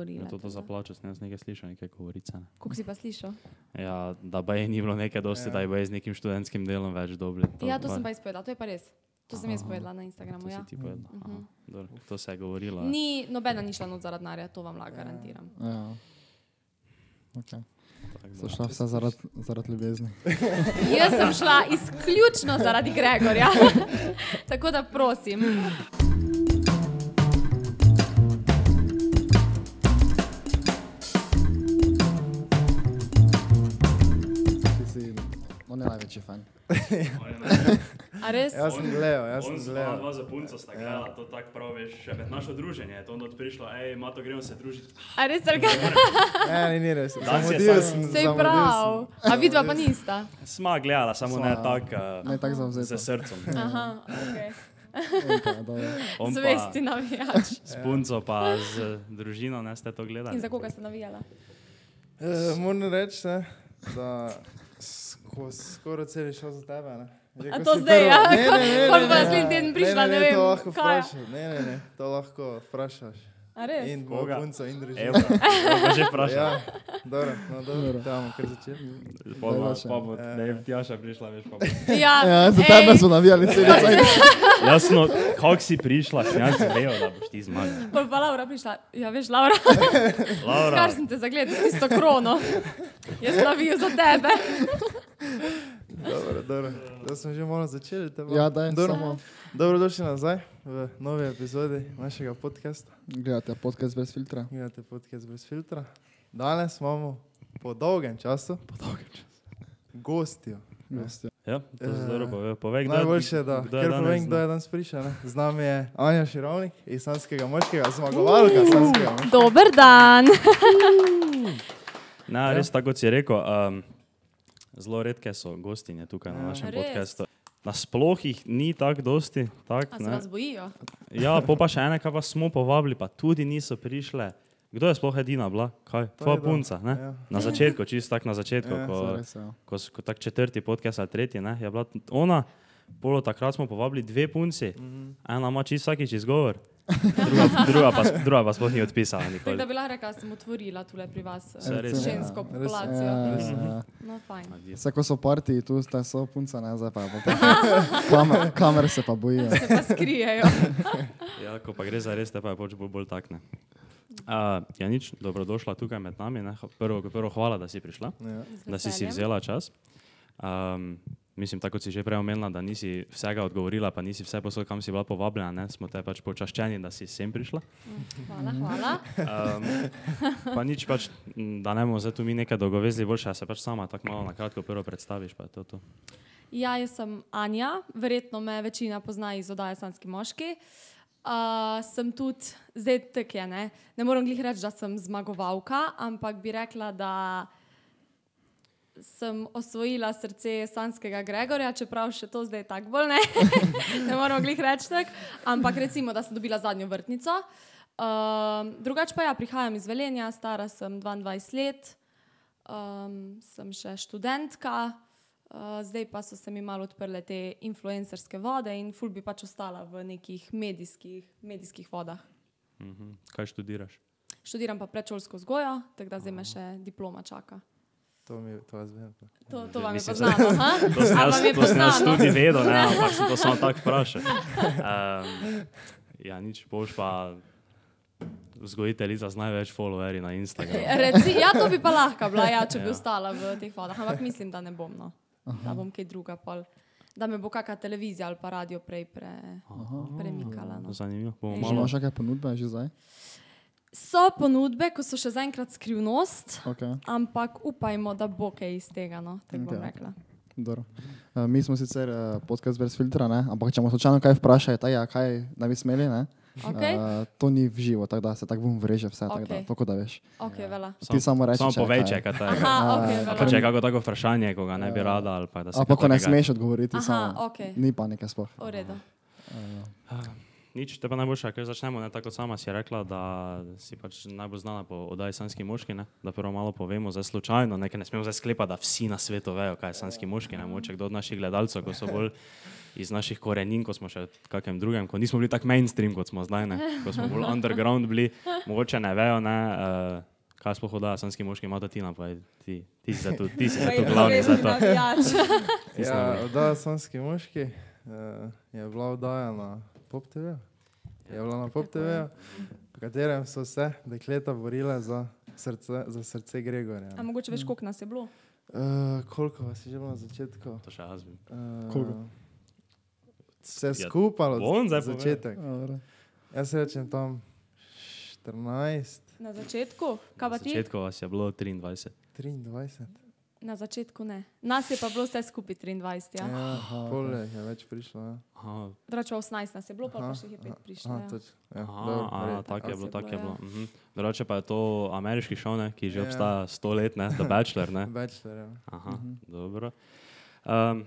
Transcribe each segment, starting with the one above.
govorila. Ja, to, to za da. plačo sem jaz nekaj slišal, nekaj govorice. Ne. Koliko si pa slišal? Ja, da pa je ni bilo nekaj dosti, Ja. da je bo z nekim študentskim delom več dobri. Ja, to sem pa izpovedala, to je pa res. To sem jaz Aha. povedala na To Instagramu. si Ja. ti povedal. Aha, Mhm. dobro, To se je govorilo. Ni, nobena ni šla not zaradi denarja, to vam lahko garantiram. Ja. Okay. So šla vse zaradi zarad ljubezni. Jaz sem šla izključno zaradi Gregorja. Tako da prosim. Največji fan. A res? Jaz sem gledal, jaz On sem gledal. dva za punco sta gledala, to tako prav veš, še med našo druženje je to not prišlo, hej, Mato, gremo se družiti. A res, ali kaj? Ne, ni, ni res. Zamudil sem. Sej prav. sem. A vidva pa nista. Sma gledala, samo ne Sva- tako Ne tako zavzeto. z srcem. Aha, ok. Okay, pa Zvesti navijač. s punco pa z družino, ne ste to gledali. In za koga ste navijala? Eh, Moram reči, ne, da sko, skoraj cel je šel za tebe. Ne. Ko to si zdaj, ja? Ne, ne, ne, Pol ne, bo ne, naslednji teden prišla, ne ne, vem, To lahko vprašaš. Ne, ne, ne, to lahko vprašaš. A res? In Koga? mojo punco in Evo, družino. bo že vprašal. Ja, dobro, no dobro, kar začeli. Pa bo, Daj, pa bo, da je Tjaša prišla, veš pa bo. Ja, Ja, za tebe smo navijali cel cel. Jasno, kako si prišla, sem jaz vejo, da boš ti zmagal. Pol pa Laura prišla. Ja, veš, Laura, Laura, kar sem te zagledal tisto krono. Jaz navijam za tebe. Dobro, dobro. Da smo že malo začeli. te pa. Ja, daj, Dobro. samo Dobrodošli nazaj v novi epizodi našega podcasta. gledate podcast brez filtra. Gledate podcast brez filtra. Danes imamo po dolgem času, po dolgem času, gostjo. Gosti. ja, to je zelo povej, povej, kdo Najboljše je, da kdo je ker danes povem, kdo je danes prišel. Ne? Z nami je Anja Širovnik iz Sanskega moškega, zmagovalka Sanskega moškega. Dober dan. Ne, Ja. res tako kot si rekel. Um, zelo redke so gostinje tukaj na Ja. našem Res? podkastu. Nasploh jih ni tako dosti. Tak, se ne. vas bojijo? Ja, pa še ene, kaj pa smo povabili, pa tudi niso prišle. Kdo je sploh edina bila? Kaj? Tvoja punca, ne? Ja. Na začetku, čist tako na začetku, Ja, ko, res, ja. ko, s- ko tak četrti podcast ali tretji, ne, je bila ona. Polo takrat smo povabili dve punci, Mhm. ena ima čist vsakič izgovor, druga, druga, pa, druga pa sploh ni odpisala Tako nikoli. da bi lahko rekla, da sem otvorila tule pri vas eh, res, ja. žensko Res, populacijo. Ja, ja, ja. No, fajn. Vse ko so partiji, tu sta so punca, ne, zdaj pa. Kamer, kamer se pa bojijo. Se pa skrijejo. Ja, ko pa gre za res, te pa je pač bolj, bolj takne. Uh, ja, nič, dobrodošla tukaj med nami. Ne. Prvo, prvo, hvala, da si prišla, Ja. Da si si vzela čas. Um, mislim, tako kot si že prej omenila, da nisi vsega odgovorila, pa nisi vse posod, kam si bila povabljena. Ne. Smo te pač počaščeni, da si sem prišla. Hvala, hvala. Um, pa nič pač, da ne bomo zdaj tu mi nekaj dolgovezli, boljše, da se pač sama tako malo na kratko prvo predstaviš. Pa je to, to. Ja, jaz sem Anja, verjetno me večina pozna iz oddaje Sanski moški. Uh, sem tudi, zdaj tako je, ne? ne morem glih reči, da sem zmagovalka, ampak bi rekla, da sem osvojila srce Sanskega Gregorja, čeprav še to zdaj tako bolj ne. ne moramo glih reči tako, ampak recimo, da sem dobila zadnjo vrtnico. Um, drugače pa ja, prihajam iz Velenja, stara sem 22 let, um, sem še študentka. Uh, zdaj pa so se mi malo odprle te influencerske vode in ful bi pač ostala v nekih medijskih, medijskih vodah. Mhm. Kaj študiraš? Študiram pa predšolsko vzgojo, tako da zdaj me še diploma čaka. To, mi, to jaz vem. To, to vam je Mislim, poznano, ha? To sem A jaz, je to sem jaz tudi vedel, ne, ampak sem to samo tako vprašal. Um, ja, nič boš pa vzgojiteljica z največ followerji na Instagramu. Reci, ja, to bi pa lahko bila, ja, če bi Ja. ostala v teh vodah, ampak mislim, da ne bom. No. Da bom kaj druga pol. Da me bo kakšna televizija ali pa radio prej pre, premikala. No. Zanimivo. Bomo malo Imaš kakšne ponudbe že zdaj? So ponudbe, ko so še zaenkrat skrivnost, Okay. ampak upajmo, da bo kaj iz tega. No, tako bom Okej. rekla. Dobro. Uh, mi smo sicer uh, podcast brez filtra, ne? ampak če me slučajno kaj vprašajo, taj, ja, kaj ne bi smeli, ne? Okay? Uh, to ni v živo, tako da se tako bom vreže vse, okay. tako da, tako da veš. Ok, vela. Ti samo reči, Samo je povej, če je kaj takega. Aha, ok, A pa če je kako tako vprašanje, ko ga ne bi rada, ali pa da se A pa kaj ko ne smeš odgovoriti, Aha, samo. ok. Ni panike sploh. V redu. Nič, te pa najboljše, ker začnemo, ne, tako sama si rekla, da si pač najbolj znana po oddaji Sanski moški, ne, da prvo malo povemo, zdaj slučajno, nekaj ne smemo zdaj sklepati, da vsi na svetu vejo, kaj je Sanski moški, ne, moče kdo od naših gledalcev, ko so bolj iz naših korenin, ko smo še v kakem drugem, ko nismo bili tako mainstream, kot smo zdaj, ne, ko smo bolj underground bili, mogoče ne vejo, ne, uh, kaj sploh oddaja Sanski moški, ima Tina, pa je ti, ti si zdaj tu, ti si zdaj tu glavni za to. Ja, oddaja Sanski moški uh, je bila oddaja na Pop TV. Je bila na Pop TV, v katerem so se dekleta borile za srce, za srce Gregorja. A mogoče veš, koliko nas je bilo? Uh, koliko vas je že bilo na začetku? To še jaz bi. Uh, Koliko? Vse Ja, skupaj od začetek. Dobro. Jaz rečem tam 14, Na začetku? Kaj Na pa ti? začetku vas je bilo 23. 23. Na začetku ne. Nas je pa bilo vse skupaj 23. Ja. Ja, pol je več prišlo. Ja. Aha, Drugače 18 nas je bilo, pa, še jih je pet prišlo. Aha, Ja. toč, ja, Aha, aha, verjetno. tako je bilo, tako je bilo, bilo. Mhm. Drugače pa je to ameriški šov, ne, ki že Ja. obstaja sto let, ne, The Bachelor. Ne. Bachelor, ja. Aha, dobro. Um,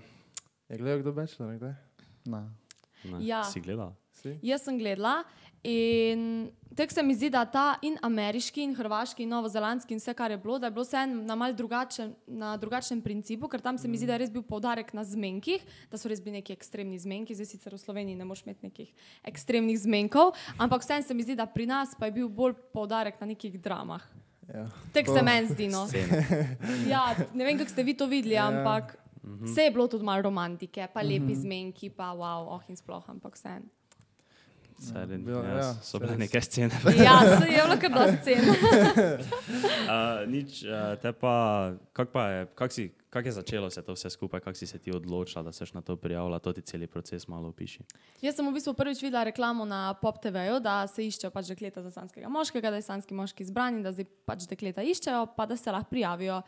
Je gledal kdo Bachelor, kdaj? Ne. ne, Ja. Si gledala? Si? Jaz sem gledala in tako se mi zdi, da ta in ameriški, in hrvaški, in novozelandski, in vse, kar je bilo, da je bilo vse na mal drugačen, na drugačnem principu, ker tam se mi zdi, da je res bil poudarek na zmenkih, da so res bili neki ekstremni zmenki, zdaj sicer v Sloveniji ne moreš imeti nekih ekstremnih zmenkov, ampak vseeno se mi zdi, da pri nas pa je bil bolj poudarek na nekih dramah. Ja. Tako se meni zdi. No. Ja, ne vem, kako ste vi to videli, Ja. ampak vse je bilo tudi malo romantike, pa lepi zmenki, pa wow, oh in sploh, ampak vseeno. Bilo- ja, ja, so bile neke scene. Ja, se je bilo kar dosti cen. Uh, nič, uh, te pa, kak pa je, kak, si, kak je začelo se to vse skupaj, kak si se ti odločila, da seš na to prijavila, to ti celi proces malo opiši. Jaz sem v bistvu prvič videla reklamo na Pop TV-ju, da se iščejo pač dekleta za sanskega moškega, da je sanski moški izbran in da zdaj pač dekleta iščejo, pa da se lahko prijavijo.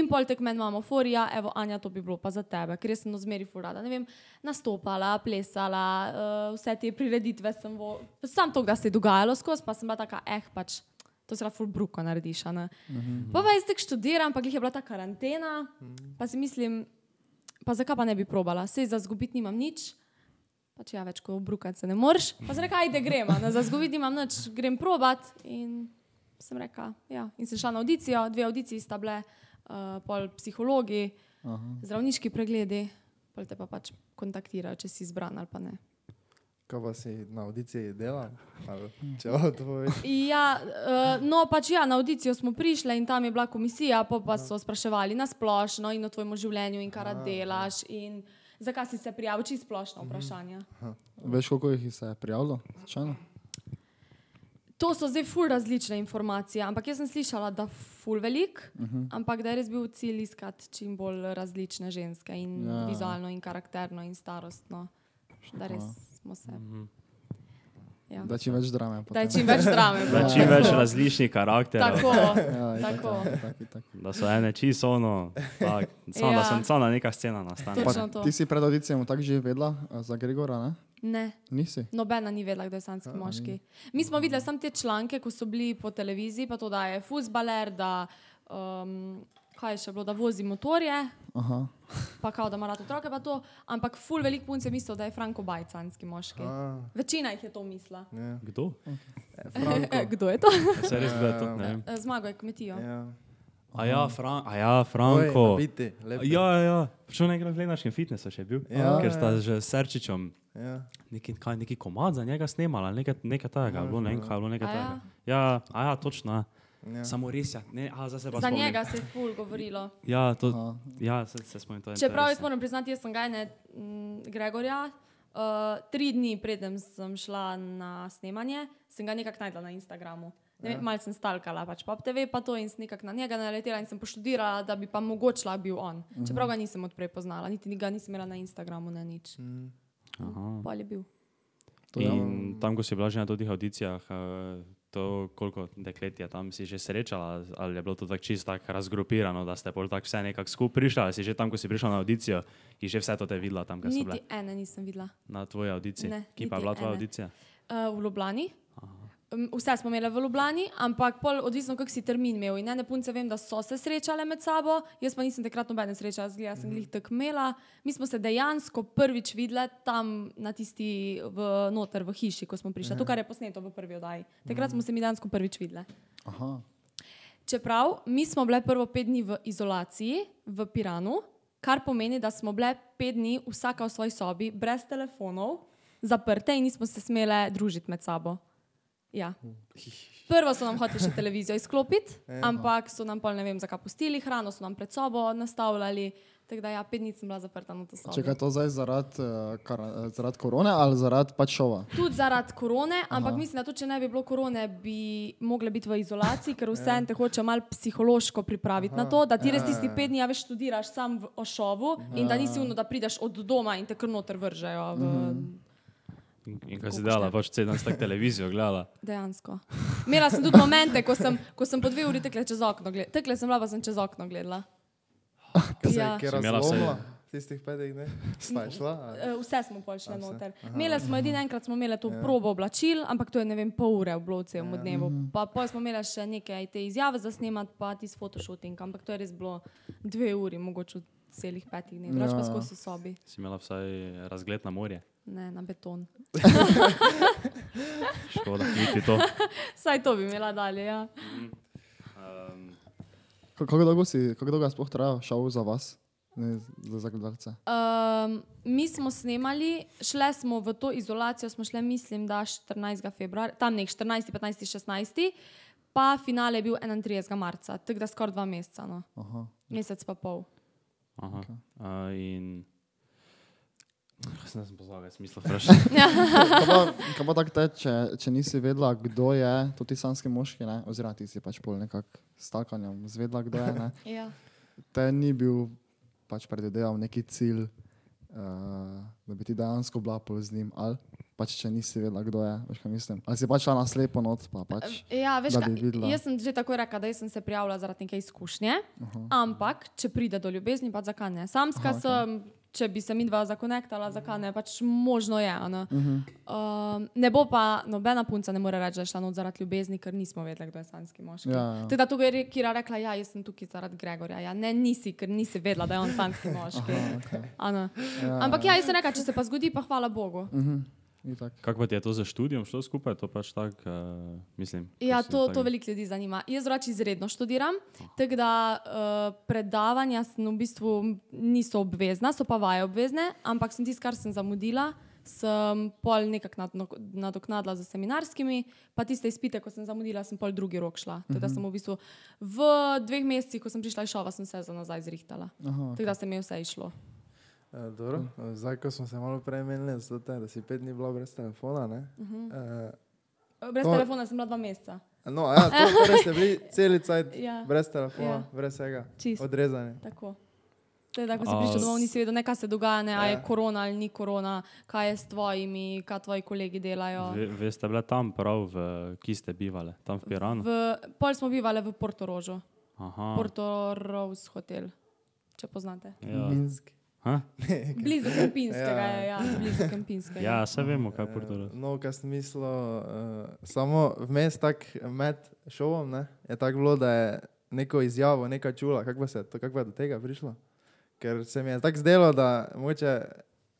In pol tek meni imamo forija, evo Anja, to bi bilo pa za tebe, ker sem ozmeri furada, ne vem, nastopala, plesala, uh, vse te prireditve sem, vo, sam to, da se je dogajalo skozi, pa sem bila taka, eh, pač. To se lahko ful bruko narediš. a ne. Pa pa jaz tako študiram, pa glih je bila ta karantena, pa si mislim, pa zakaj pa ne bi probala, sej za zgubiti nimam nič, pač ja, več kot obrukati se ne moreš. Pa sem rekla, ajde gremo, za zgubiti nimam nič, grem probat in sem rekla, ja, in sem šla na audicijo, dve audiciji sta bile, uh, pol psihologi, Aha. zdravniški pregledi, pol te pa pač kontaktirajo, če si izbran ali pa ne. Kaj pa si na audiciji delal? Ali Če lahko to poveš. Ja, uh, no, pač ja, na audicijo smo prišli in tam je bila komisija, pa, pa so spraševali na splošno in o tvojem življenju in kar delaš in zakaj si se prijavil, čisto splošno vprašanje. Veš, koliko jih se je prijavilo? Slučajno? To so zdaj ful različne informacije, ampak jaz sem slišala, da ful velik, uh -huh. ampak da je res bil cilj iskati čim bolj različne ženske in Ja. ja. vizualno in karakterno in starostno, da res smo se. Ja. Da čim več drame. Da potem. čim več drame. Da čim več različnih karakterov. Tako, Ja, tako. ja, itak, itak. Da so ene čisto ono, tak, samo Ja. da sem sama neka scena nastane. Ti si pred audicijem tako že vedela eh, za Gregora, ne? Ne. Nisi? Nobena ni vedela, kdo je sanski moški. Mi smo videli samo te članke, ko so bili po televiziji, pa to, da je futbaler, da um, kaj je še bilo, da vozi motorje, Aha. pa kao, da ima rad otroke, pa to. Ampak ful velik punc je mislil, da je Franko Bajc sanski moški. A, Večina jih je to mislila. ja. Kdo? Franko. E, kdo je to? Se res gleda to, ne vem. E, Zmago je kmetijo. Ja. A ja, Fran a ja Oj, Franko. Biti, lepo. Ja, ja, ja. Počel nekaj v gledaškem fitnessu še bil, Ja, ker sta ja. že s Serčičem Ja. neki, kaj, neki komad za njega snemala, nekaj, nekaj takega, je bilo, ne vem kaj, je bilo nekaj ja? takega. Ja, a ja, točno. Ja. Ja. Samo res, ja. Ne, a, pa Za spomnim. njega se je ful govorilo. Ja, to, Aha. ja se, se spomnim. To je Čeprav jaz moram priznati, jaz sem ga ne Gregorja. Uh, tri dni preden sem šla na snemanje, sem ga nekako najdla na Instagramu. Ne vem, Malce sem stalkala, pač pop TV, pa to in sem nekako na njega naletela in sem poštudirala, da bi pa mogoče bil on. Čeprav ga nisem odprej poznala, niti ga nisem imela na Instagramu, ne nič. Aha. Pol je bil. To je- In tam, ko si bila že na teh audicijah, eh, to koliko deklet je tam, si že srečala, ali je bilo to tako čisto tako razgrupirano, da ste pol tako vse nekako skupaj prišli, ali si že tam, ko si prišla na audicijo, in že vse to te videla tam, kaj so bile Niti ene nisem videla. na tvoji audiciji. Ne, Kje pa je bila tvoja ene. audicija? Uh, v Ljubljani. Vse smo imeli v Ljubljani, ampak pol odvisno, kak si termin imel. In ene punce vem, da so se srečale med sabo, jaz pa nisem takrat nobene srečala, zgleda sem jih tako imela. Mi smo se dejansko prvič videli tam na tisti v noter v hiši, ko smo prišli. To, kar je posneto v prvi oddaji. Takrat smo se mi dejansko prvič videli. Aha. Čeprav mi smo bile prvo pet dni v izolaciji v Piranu, kar pomeni, da smo bile pet dni vsaka v svoji sobi, brez telefonov, zaprte in nismo se smele družiti med sabo. Ja. Prvo so nam hoteli še televizijo izklopiti, ampak so nam pol ne vem, zakaj pustili, hrano so nam pred sobo nastavljali. Tako da ja, pet dni sem bila zaprta na to sobo. Če je to zdaj zaradi uh, kar- zaradi korone ali zaradi pač šova? Tudi zaradi korone, ampak Aha. mislim, da tudi če ne bi bilo korone, bi mogle biti v izolaciji, ker vse te hoče malo psihološko pripraviti Aha. na to, da ti res tisti pet dni, a veš, študiraš sam v ošovu in da nisi uno, da prideš od doma in te kar noter vržejo. V, In, in kaj si delala, pač cel dan tako televizijo gledala. dejansko. Imela sem tudi momente, ko sem, ko sem po dve uri tekle čez okno gledala. Tekle sem bila, pa sem čez okno gledala. Kaj se je Ja. Si imela vse- razlomila? Tistih petih dni? Sta šla? ali? Eh, Vse smo pol šli A, vse? noter. Imeli smo edino enkrat, smo imeli to ja. probo oblačil, ampak to je ne vem, pol ure v blocem Ja. v dnevu. Pa pol smo imeli še nekaj te izjave za snemati, pa tisti fotoshooting, ampak to je res bilo dve uri, mogoče celih petih dneh. Drugač pa Ja. skozi v sobi, Si imela vsaj razgled na morje. Ne na beton. Škoda, niti to. Saj to bi imela dalje, ja. Um, Ka- Kako dolgo si, kako dolgo je sploh trajal šov za vas, ne za, za gledalce? Um, mi smo snemali, šle smo v to izolacijo, smo šle, mislim, da 14. februarja, tam nek 14, 15, 16, pa finale je bil 31. marca, tako da skoraj dva meseca, no. Aha. mesec pa pol. aha. Uh, in. Jaz sem kaj smisla vprašati. Kaj pa, tako te, če, nisi vedela, kdo je to ti sanski moški, ne? oziroma ti si pač pol nekako s takanjem zvedla, kdo je, ne? Ja. te ni bil pač predvideval neki cilj, uh, da bi ti dejansko bila pol z njim, ali pač če nisi vedela, kdo je, veš kaj mislim. Ali si pač šla na slepo not, pa pač. Ja, veš, bi kaj, videla. jaz sem že tako rekla, da jaz sem se prijavila zaradi neke izkušnje, uh -huh. ampak če pride do ljubezni, pa zakaj ne? Samska Aha, Aha, sem, če bi se mi dva zakonektala, zakaj ne, pač možno je. Ne? Uh -huh. um, ne bo pa nobena punca ne more reči, da je šla not zaradi ljubezni, ker nismo vedeli, kdo je sanski moški. Ja, ja. Tako da tukaj je Kira rekla, ja, jaz sem tukaj zaradi Gregorja. Ja, ne, nisi, ker nisi vedela, da je on sanski moški. Aha, okay. A ne? Ampak ja, jaz sem rekla, če se pa zgodi, pa hvala Bogu. Mhm. Itak. Kako pa ti je to za študijom šlo skupaj? To pač tako, uh, mislim. Ja, to, to veliko ljudi zanima. Jaz drugače izredno študiram, tako da uh, predavanja sem v bistvu niso obvezna, so pa vaje obvezne, ampak sem tisto, kar sem zamudila, sem pol nekako nadno- nadoknadila z seminarskimi, pa tiste izpite, ko sem zamudila, sem pol drugi rok šla. Tako da sem v bistvu v dveh mesecih, ko sem prišla iz šova, sem se za nazaj zrihtala. Aha, Tako da se mi je vse išlo. Eh, Dobro, eh, zdaj, ko smo se malo prej menili, te, da si pet dni bila brez telefona. Ne? Eh, Brez To- telefona sem bila dva meseca. No, ja, to, torej ste bili cel cajt Ja. brez telefona, Ja. brez vsega, Čisto. odrezani. Tako. Teda, ko si prišel domov, nisi vedel, ne, kaj se dogaja, ne, a je Ja. korona ali ni korona, kaj je s tvojimi, kaj tvoji kolegi delajo. Ve, ve ste bile tam prav, v, ki ste bivali, tam v Piranu? V, pol smo bivali v Portorožu, Aha. Porto Rose Hotel, če poznate. Ja. Minsk. Blizu Kempinskega Ja. je, ja, blizu Kempinskega. ja, se vemo, kaj je Portugal. No, kaj sem mislil, uh, samo vmes tak med šovom ne, je tako bilo, da je neko izjavo, neka čula, kako se je to, kako je do tega prišlo. Ker se mi je tako zdelo, da moče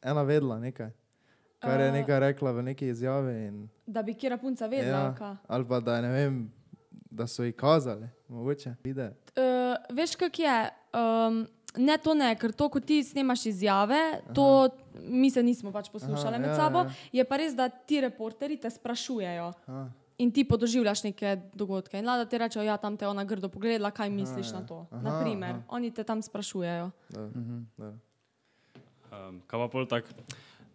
ena vedla nekaj, kar je A. neka rekla v neki izjavi. In, Da bi kjera punca vedela, ja, ja. ali pa da ne vem, da so ji kazali, mogoče vide. Uh, veš, kak je? Um, ne, to ne, ker to, ko ti snemaš izjave, to mi se nismo pač poslušali Aha, med ja, sabo. ja. Je pa res, da ti reporterji te sprašujejo. Aha. In ti podoživljaš neke dogodke. In lada ti reče, ja, tam te je ona grdo pogledala, kaj misliš ja. na to. Aha, Naprimer, aha. oni te tam sprašujejo. Da, da. Um, kaj pa pol tak,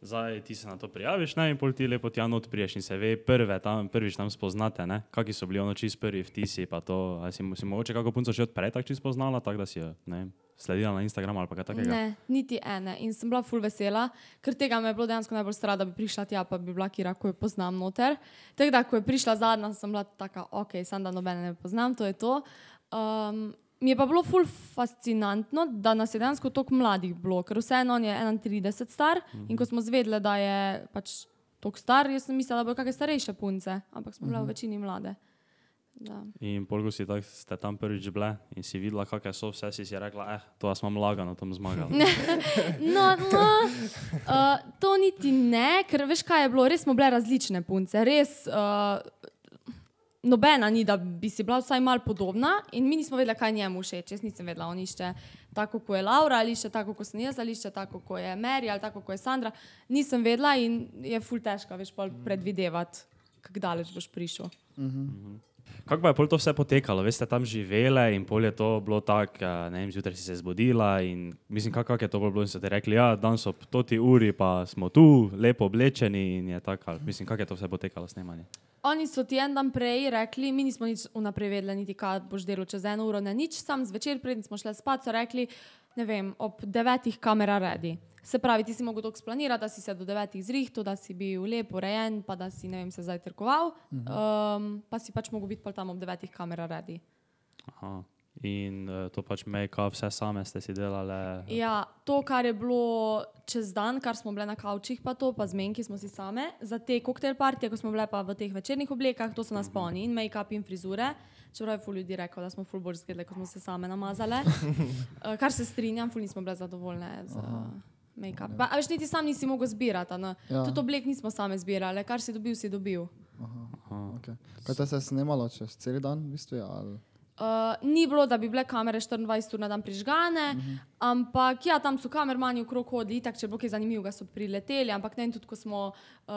zdaj ti se na to prijaviš, ne, in pol ti lepo tja not priješ in se ve, prve tam, prvič tam spoznate, ne, kakšni so bili ono čist prvi vtisi, pa to, ali si, si mogoče kako punco že odprej tako čist spoznala, tako da si jo, ne vem, sledila na Instagramu ali kaj takega. Ne, niti ene. In sem bila full vesela, ker tega me je bilo dejansko najbolj strah, da bi prišla tja, pa bi bila kira, ko jo poznam noter. Tako da, ko je prišla zadnja, sem bila taka, ok, sem da nobene ne poznam, to je to. Um, mi je pa bilo full fascinantno, da nas je dejansko toliko mladih bilo, ker vseeno on je 31 star in ko smo zvedeli, da je pač tako star, jaz sem mislila, da bodo kakšne starejše punce, ampak smo Mhm. bile v večini mlade. Da. In polgo si tak, ste tam prvič bile in si videla, kakšne so vse, si si rekla, eh, to jaz imam lagano, tam zmagal. No, no uh, to niti ne, ker veš, kaj je bilo, res smo bile različne punce, res. Uh, Nobena ni, da bi si bila vsaj malo podobna, in mi nismo vedeli, kaj njemu všeč. Jaz nisem vedela, on išče tako, kot je Laura, ali išče tako, kot sem jaz, ali išče tako, kot je Mary, ali tako, kot je Sandra. Nisem vedela in je ful težko, veš, pol predvidevati, kako daleč boš prišel. Kako pa je pol to vse potekalo? Veste, tam živele in pol je to bilo tako, eh, ne vem, zjutraj si se zbudila in mislim, kako kak je to bilo in so ti rekli, ja, danes ob toti uri pa smo tu, lepo oblečeni in je tako, mislim, kako je to vse potekalo snemanje. Oni so ti en dan prej rekli, mi nismo nič vnaprej vedeli, niti kaj boš delal čez eno uro, ne nič, sam zvečer, preden smo šli spat, so rekli, ne vem, ob devetih kamera redi. Se pravi, ti si mogel tako splanirati, da si se do devetih zrihtel, da si bil lep, urejen, pa da si vem, se zajtrkoval, um, pa si pač mogel biti pol tam ob devetih kamera redi. Aha. In uh, to pač make-up, vse same ste si delali. Ja, to, kar je bilo čez dan, kar smo bile na kavčih, pa to, pa zmenki smo si same, za te koktejl partije, ko smo bile pa v teh večernih oblekah, to so nas polni in make-up in frizure. Čeprav je ful ljudi rekel, da smo ful bolj zgledali, ko smo se same namazale. Uh, kar se strinjam, ful nismo bile zadovoljne z uh, make-up. Pa, a veš, niti sam nisi mogel zbirati, ne? Ja. tudi oblek nismo same zbirale, kar si dobil, si dobil. Okay. Kaj te se je snemalo čez cel dan, v bistvu? Ali? Uh, ni bilo, da bi bile kamere 24 ur na dan prižgane, uh -huh. ampak ja, tam so kamermani okrog hodili, tako če bilo kaj zanimivega, so prileteli, ampak ne tudi, ko smo uh,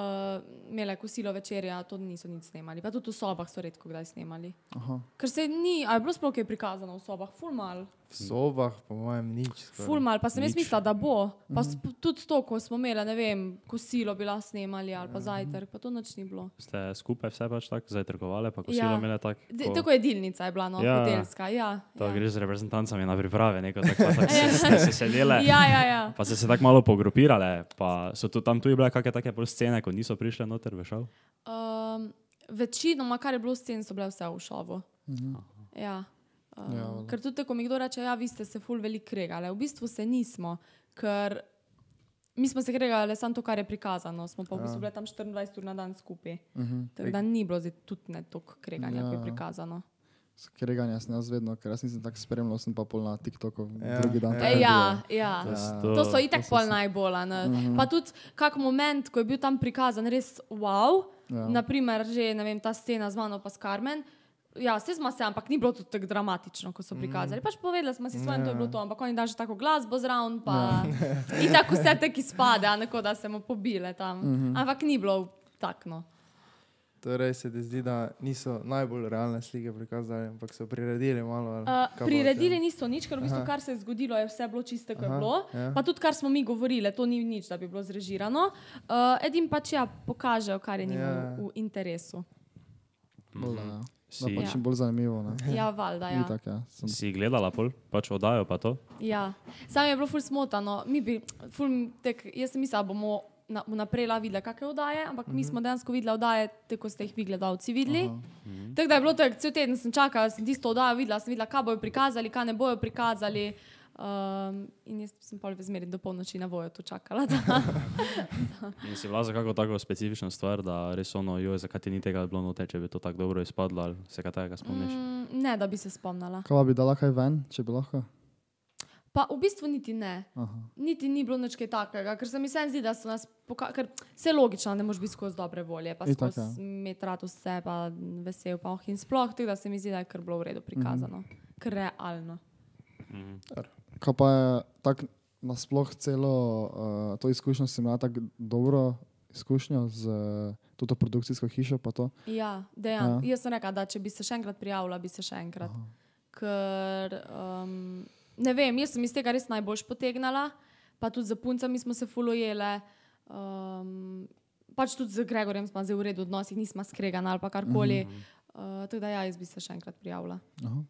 imeli kosilo večerja, to niso nič snemali. Pa tudi v sobah so redko kdaj snemali. Aha. Ker se ni, a je bilo sploh kaj prikazano v sobah, ful mal. V sobah, po mojem, nič. skoraj. Ful mal, pa sem jaz Nič. mislila, da bo. Pa sp- tudi to, ko smo imeli, ne vem, kosilo bila snemali ali pa zajtrk, pa to noč ni bilo. Ste skupaj vse pač tako zajtrkovali, pa kosilo Ja. imeli tako. De, ko- tako je delnica je bila, no, Ja. ja. hotelska. Ja, To ja. greš z reprezentancami na priprave, neko tako, pa tako se, ste se sedele. ja, ja, ja. Pa ste se tako malo pogrupirale, pa so tu, tam tudi bile kakšne take pol scene, ko niso prišle noter v šov. Um, večinoma, kar je bilo scen, so bile vse v šovu. Mhm. Ja. Uh, Ja, ja, valjda. ker tudi, ko mi kdo reče, da ja, vi ste se ful veliko kregali, v bistvu se nismo, ker mi smo se kregali samo to, kar je prikazano, smo pa v bistvu bile tam 24 ur na dan skupaj. Mhm. Tako da ni bilo zdaj tudi ne toliko kreganja, ja. kot Ja. je prikazano. Skreganje sem jaz vedno, ker jaz nisem tako spremljal, sem pa pol na TikToku Ja, drugi dan. ja. tako E, ja, bilo. ja. To- To so itak to pol najbolj. a ne. Pa tudi kak moment, ko je bil tam prikazan, res wow. Ja. Naprimer, že ne vem, ta scena z mano pa s Karmen. Ja, vse smo se, ampak ni bilo tako dramatično, ko so prikazali. Pač povedali smo si svoje, in to je bilo to, ampak oni dajo že tako glasbo zraven, pa in tako vse te, ki spade, a neko da se mu pobile tam. Ampak ni bilo takno. Torej se ti zdi, da niso najbolj realne slike prikazali, ampak so priredili malo. Uh, priredili niso nič, ker v bistvu, Aha. kar se je zgodilo, je vse bilo čisto, kot je bilo. ja. Pa tudi, kar smo mi govorili, to ni nič, da bi bilo zrežirano. Uh, Edim pač ja, pokažejo, kar je njim Ja. v, v interesu. Bolj, da, ja. Da Si, pač Ja. bolj zanimivo. Ne? Ja, valjda. Ja. Itak, ja. Sem, si gledala pol, pač oddajo pa to? Ja. Sam je bilo ful smotano. Mi bi, ful, tek, jaz sem mislila, da bomo na- vnaprej la videla, kakšne oddaje, ampak mi smo dejansko videli oddaje, te, ko ste jih vi gledalci videli. Tako da je bilo tako, cel teden sem čakala, sem tisto oddajo videla, sem videla, kaj bojo prikazali, kaj ne bojo prikazali. Um, in jaz sem v zmeri do polnoči na vojo to čakala. Da. In si bila za kako tako specifično stvar, da res ono, joj, zakaj ti ni tega bilo note, če bi to tako dobro izpadlo ali se kaj takega spomniš? Mm, ne, da bi se spomnila. kaj pa bi dala kaj ven, če bi lahko? Pa v bistvu niti ne. Aha. Niti ni bilo nič takega, ker se mi zdi, da so nas pokazali, ker vse logično, ne moreš biti skozi dobre volje, pa skozi ja. imeti rad vse, pa vesel, pa oh in sploh, tako da se mi zdi, da je kar bilo v redu prikazano, mm -hmm. ker realno. Mhm. Kaj pa je tako nasploh celo uh, to izkušnjo, sem imela tako dobro izkušnjo z uh, to produkcijsko hišo, pa to. Ja, dejansko. Ja. Ja. Jaz sem rekla, da če bi se še enkrat prijavila, bi se še enkrat. Aha. Ker um, ne vem, jaz sem iz tega res najbolj potegnila, pa tudi za puncami smo se fulojele. Um, pač tudi z Gregorjem smo zdaj v redu odnosih, nismo skregani ali pa karkoli. Mm -hmm. uh, tako da ja, jaz bi se še enkrat prijavila. Aha.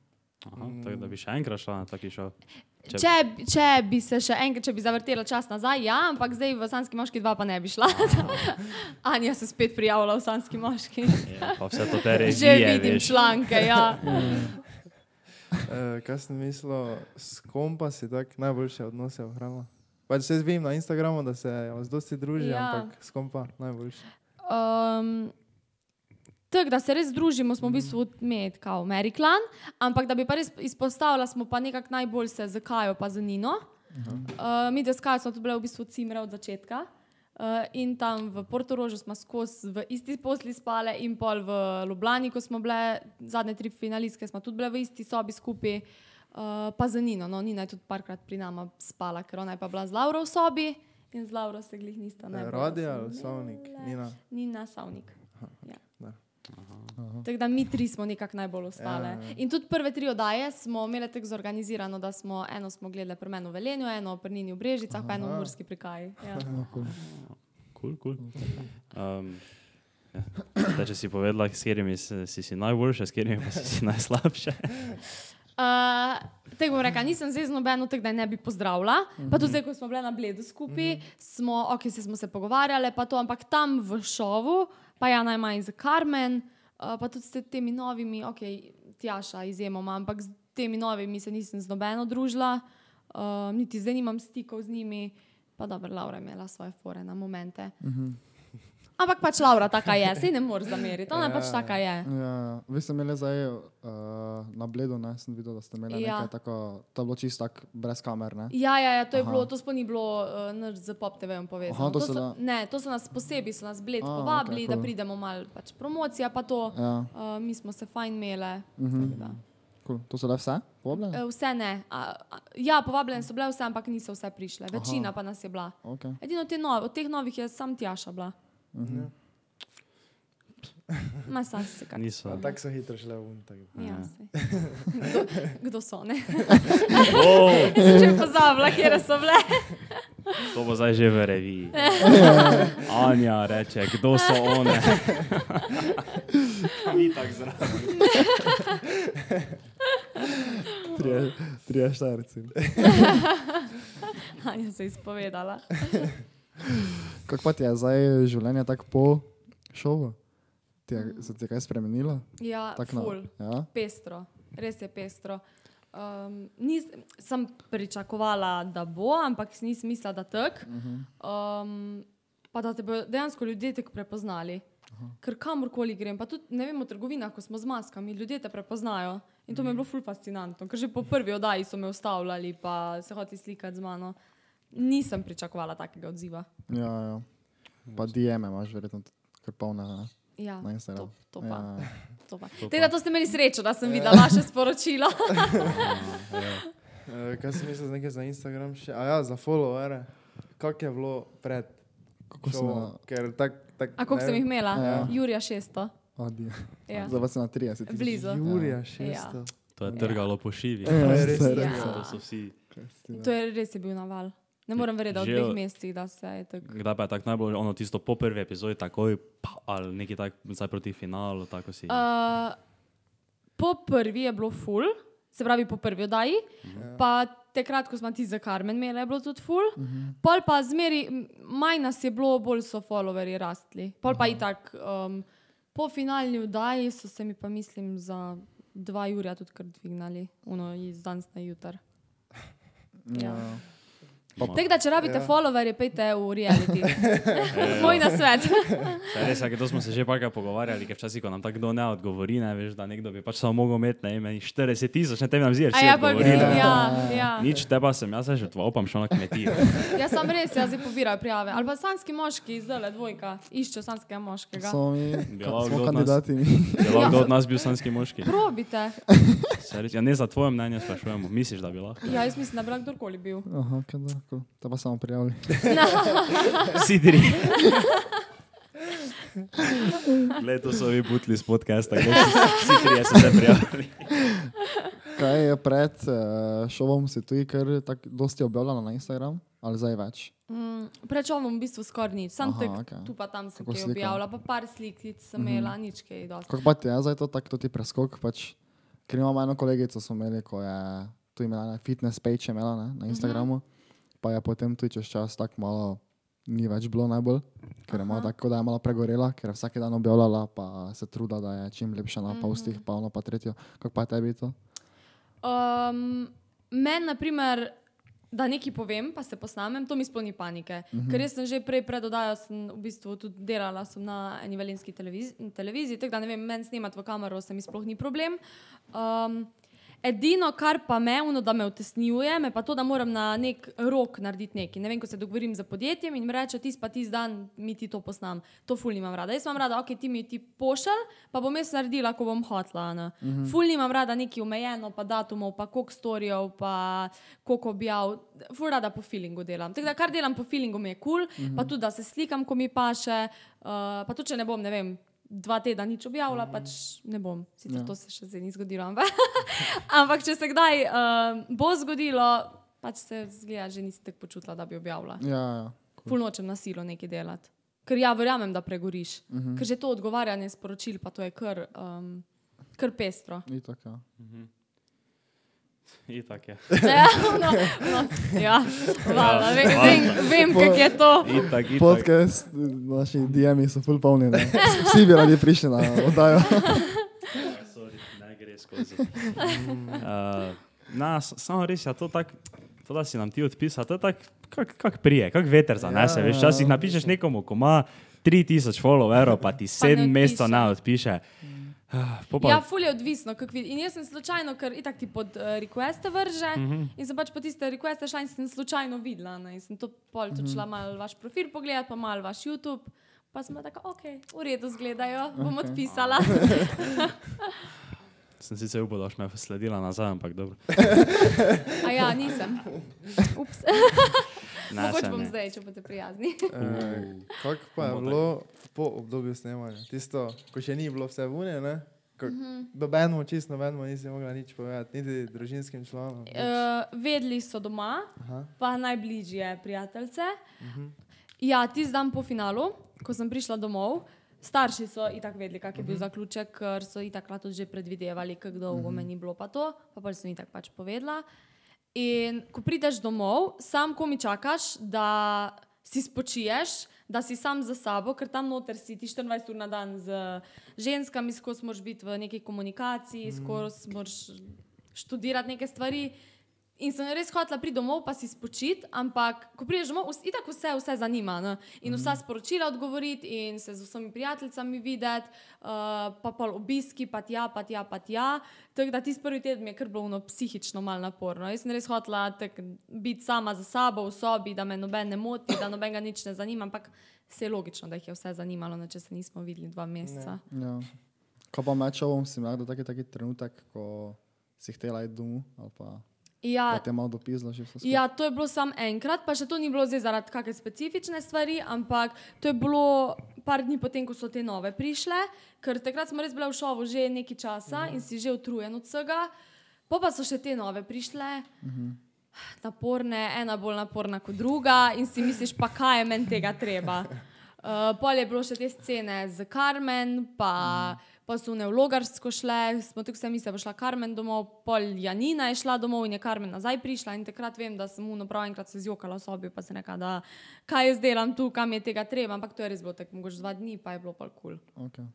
Aha, tako da bi še enkrat šla na taki šov. Če- Če, če, bi se še enkrat, če bi zavrtela čas nazaj, ja, ampak zdaj v Sanski moški dva pa ne bi šla. Anja se spet prijavila v Sanski moški. Ja, pa vse to te režije, Že vidim veš. članke, ja. Eh, kaj sem mislil, s kom pa si tako najboljše odnose ohranila? Pač se vem na Instagramu, da se vas dosti druži, ja. ampak s kom pa najboljše. Um, Tako da se res družimo, smo v bistvu med, kao Meriklan, ampak da bi pa res izpostavila, smo pa nekako najbolj se z Kajo, pa z Nino. Uh, mi, da s Kajo smo tu bile v bistvu cimre od začetka. Uh, in tam v Portorožu smo skozi v isti posli spale, in pol v Ljubljani, ko smo bile zadnje tri finalistke, smo tudi bile v isti sobi skupaj, uh, pa za Nino. No, Nina je tudi parkrat pri nama spala, ker ona je pa bila z Lauro v sobi in z Lauro se glih nista najbolj. Radio ali. Savnik, Nina. Nina Savnik. Ja. Da. Tako da mi tri smo nekako najbolj ostale. Ja, ja. In tudi prve tri oddaje smo imeli tako zorganizirano, da smo eno smo gledali pri meni v Velenju, eno pri Nini v Brežicah, pa eno v Murski prikaji. Ja. Kul, kul. Um, ja. Zdaj, če si povedala, s katerimi si, si, si najboljša, s katerimi pa si, si najslabša. Uh, Tako bom rekla, nisem zdaj z nobeno, tako da ne bi pozdravila. Pa tudi zdaj, ko smo bile na Bledu skupaj, smo, ok, se smo se pogovarjali, pa to, ampak tam v šovu, pa ja najmanj za Karmen, uh, pa tudi s te- temi novimi, ok, Tjaša izjemoma, ampak z temi novimi se nisem z nobeno družila, uh, niti zdaj nimam stikov z njimi, pa dobro, Laura je imela svoje fore na momente. Ampak pač Laura taka je, se ne moreš zameriti, ona pač taka je. Ja, ja. Vi ste imeli zdaj uh, na bledu, ne? sem videl, da ste imeli Ja. ja. nekaj tako, to je bilo čisto tak brez kamer, ne? Ja, ja, ja to, je Aha. bilo, to sploh ni bilo uh, nič z Pop TV-om povezano. Aha, to to so da- ne, to so nas posebej, so nas bled A, povabili, da cool. pridemo malo pač promocija, pa to. Ja, Uh, mi smo se fajn imeli. Tako da. cool. To so le vse? Povabljene? Vse ne. A, a, ja, povabljene so bile vse, ampak niso vse prišle. Večina pa nas je bila. Okay. Edino te nove, od teh novih je sam Tjaša bila. Ja. Ma sam se kar. Niso. A Tako so hitro šle v un. Ja, saj. kdo, kdo so, ne? Oh, sem že pozabila, kje so bile. to bo zdaj že v reviji. Anja reče, kdo so one. Pa mi tako zraven. Trije štarci. Anja se je izpovedala. Kako pa ti je zdaj življenje tako po šovu? Ti je, se ti je kaj spremenilo? Ja, Tak na- ful. Ja? Pestro, res je pestro. Um, nis, sem pričakovala, da bo, ampak nisem mislila, da tak. Um, pa da te bodo dejansko ljudje tako prepoznali. Ker kamorkoli grem, pa tudi ne vem, v trgovinah, ko smo z maskami, ljudje te prepoznajo. In to mi je bilo ful fascinantno, ker že po prvi oddaji so me ustavljali, pa se hoteli slikati z mano. Nisem pričakovala takega odziva. Ja, ja. Pa DM imaš verjetno kar polne ne? Ja, na Instagramu. to, to pa. Ja, ja. To pa. To Tako pa. da to ste imeli srečo, da sem videla vaše sporočilo. Uh, kaj sem mislil, nekaj za Instagram še? A ja, za followere. Kako je bilo pred? Kako si na- Ker tak, tak, A koliko sem jih imela? Ja. Jurija 600. Adi. Ja. Zdaj pa si na 30. tisoč. Blizu. Jurija 600. To je trgalo po šivi. Ja, je res saj, Ja. To so vsi. To je res je bil naval. Ne morem verjeti, da v Že dveh mesecih, da se je tako. Kdaj pa je tako najbolj, ono tisto po prvi epizodi, takoj, pa, ali neki tak, zdaj proti finalu, tako si. Uh, po prvi je bilo full, se pravi po prvi oddaji, pa takrat, ko smo ti za Karmen imeli, je bilo tudi full. Pol pa zmeri, manj nas je bilo, bolj so followerji rastli. Pol pa itak, um, po finalni oddaji so se mi pa mislim za dva Jurja tudi kar dvignali, uno iz danes na jutar. Ja. Tako da, če rabite ja. followerje, pejte v reality. Moj nasvet. Saj Res to smo se že parkrat pogovarjali, ker včasih, ko nam tako kdo ne odgovori, ne veš, da nekdo bi pač samo mogel imeti, ne vem, 40 tisoč, ne tebi nam zdi, A vsi ja, pa odgovorili. ja, ja, ja. Nič te pa sem, jaz se že žrtvoval, pa bom šel na kmetijo. Ja, sam res, jaz pobirajo prijave. Ali pa sanski moški, zdaj dvojka, išče sanskega moškega. Smo mi, Bi ka, lahko smo kandidati. Je lahko kdo od nas bil sanski moški? Probite. Res, Ja, ne za tvoje mnenje sprašujemo, misliš, da bi lahko? Ja, jaz mislim, da bi lahko kdorkoli bil. Aha, kaj da, cool. to pa samo prijavili. Vsi tri. Glej, to so vi butli z podcasta, glej, vsi trije so se prijavili. Kaj je pred uh, šovom, si tudi kar tako dosti objavljala na Instagram, ali zdaj več? Mm, Prečovom v bistvu skoraj nič, sam tek, okej. tu pa tam sem kaj objavila, pa par slikic sem imela, nič kaj dosti. Kako pa ti je zdaj to tako ti preskok? Pač, ker imamo eno kolegico, smo imeli, ko je tu imela ne, fitness page, imela ne, na Instagramu, pa je potem tudi čez čas tako malo ni več bilo najbolj, ker je malo tako, da je malo pregorela, ker je vsak dan objavljala, pa se truda, da je čim lepša na postih, pa ono pa tretjo. Kako pa je tebi to? Um, Meni, na primer, da nekaj povem, pa se posnamem, to mi sploh ni panike. Uh -huh. Ker jaz sem že prej predodajo, sem v bistvu tudi delala na eni velinski televizi televiziji, tako da ne vem, meni snemati v kamero se mi sploh ni problem. Um, Edino, kar pa me, uno, da me utesnjuje, me pa to, da moram na nek rok narediti nekaj. Ne vem, ko se dogovorim z podjetjem in mi reče, ti pa ti dan mi ti to posnam. To ful nimam rada. Jaz imam rada, ok, ti mi ti pošelj, pa bom jaz naredila, ko bom hotla. Uh -huh. Ful nimam rada nekaj omejeno, pa datumov, pa koliko storijev, pa koliko objav. Ful rada po feelingu delam. Tako da kar delam po feelingu mi je kul, cool, uh -huh. pa tudi da se slikam, ko mi paše, uh, pa tudi če ne bom, ne vem dva tedna nič objavila, mm. pač ne bom. Sicer ja. to se še zdaj ni zgodilo. Ampak, ampak če se kdaj uh, bo zgodilo, pač se zgleda, že nisi tako počutila, da bi objavila. Ja, ja. Cool. Ful nočem na silo nekaj delati. Ker ja, verjamem, da pregoriš. Mm -hmm. Ker že to odgovarjanje sporočil, pa to je kar, um, kar pestro. Itak, ja. Mm -hmm. Itak je. Ja, no, no, ja. Vala, vem, vem, vem kak je to. Itak, itak. Podcast, naši DM-ji so full polni. Ne? Vsi bi radi prišli na oddajo. Sorry, ne gre skozi. Uh, na, samo res je to tako, to, da si nam ti odpisal, to je tako, kak, kak prije, kak veter zanese. Ja, Veš, včasih napišeš nekomu, ko ima 3000 followerov, pa ti 7 mesecev ne odpiše. Ah, po pa- Ja, ful je odvisno. In jaz sem slučajno, ker itak ti pod uh, requeste vrže mm -hmm. in sem pač po tiste requeste šla in sem slučajno videla. Ne? In sem to pol tudi šla malo vaš profil pogledati, pa malo vaš YouTube. Pa sem tako, ok, v redu zgledajo, bom okay. odpisala. Sem sicer upal, da boš me sledila nazaj, ampak dobro. A ja, nisem. Ups. Mogoče bom ne. zdaj, če boste prijazni. Eh, Kako pa je bilo po obdobju snemanja? Tisto, ko še ni bilo vse vune, ne? Mhm. Dobenemu, čisto nobenemu nisi mogla nič povedati, niti družinskim članom. Uh, vedeli so doma, Aha. pa najbližje prijateljice. Ja, ti zdaj po finalu, ko sem prišla domov, starši so itak vedeli, kak je bil zaključek, ker so itak tudi že predvidevali, kako dolgo me ni bilo pa to, pa pa sem itak pač povedala. In ko prideš domov, sam ko mi čakaš, da si spočiješ, da si sam za sabo, ker tam noter si ti 24 ur na dan z ženskami, skozi moraš biti v neki komunikaciji, skozi moraš študirati neke stvari. In sem res hotela priti domov, pa si spočiti, ampak ko prideš domov, itak vse, vse zanima. Ne? In vsa sporočila odgovoriti, in se z vsemi prijateljicami videti, uh, pa pa obiski, pa tja, pa tja, pa tja. Tako da ti prvi teden je kar bilo ono psihično malo naporno. Jaz sem res hotela tak, biti sama za sabo v sobi, da me noben ne moti, da noben ga nič ne zanima, ampak se je logično, da jih je vse zanimalo, ne, če se nismo videli dva meseca. Ja. Ko pa mečovom si imel taki, taki trenutek, ko si htela iti domov, ali pa Ja, da te malo dopislo že vse skupaj. Ja, to je bilo samo enkrat, pa še to ni bilo zdaj zaradi kakšne specifične stvari, ampak to je bilo par dni potem, ko so te nove prišle, ker takrat smo res bili v šovu že nekaj časa in si že utrujen od vsega. Po pa so še te nove prišle. Naporne, ena bolj naporna kot druga, in si misliš, pa kaj je meni tega treba. Uh, pol je bilo še te scene z Karmen, pa, pa so ne v Logarsko šle, smo tukaj mislili, da bo šla Karmen domov, pol Janina je šla domov in je Karmen nazaj prišla. In takrat vem, da sem mu prav enkrat se zjokala v sobi, pa se nekaj, da kaj jaz delam tu, kam je tega treba. Ampak to je res bilo tako, mogoče dva dni, pa je bilo pa kul. Cool. Okay.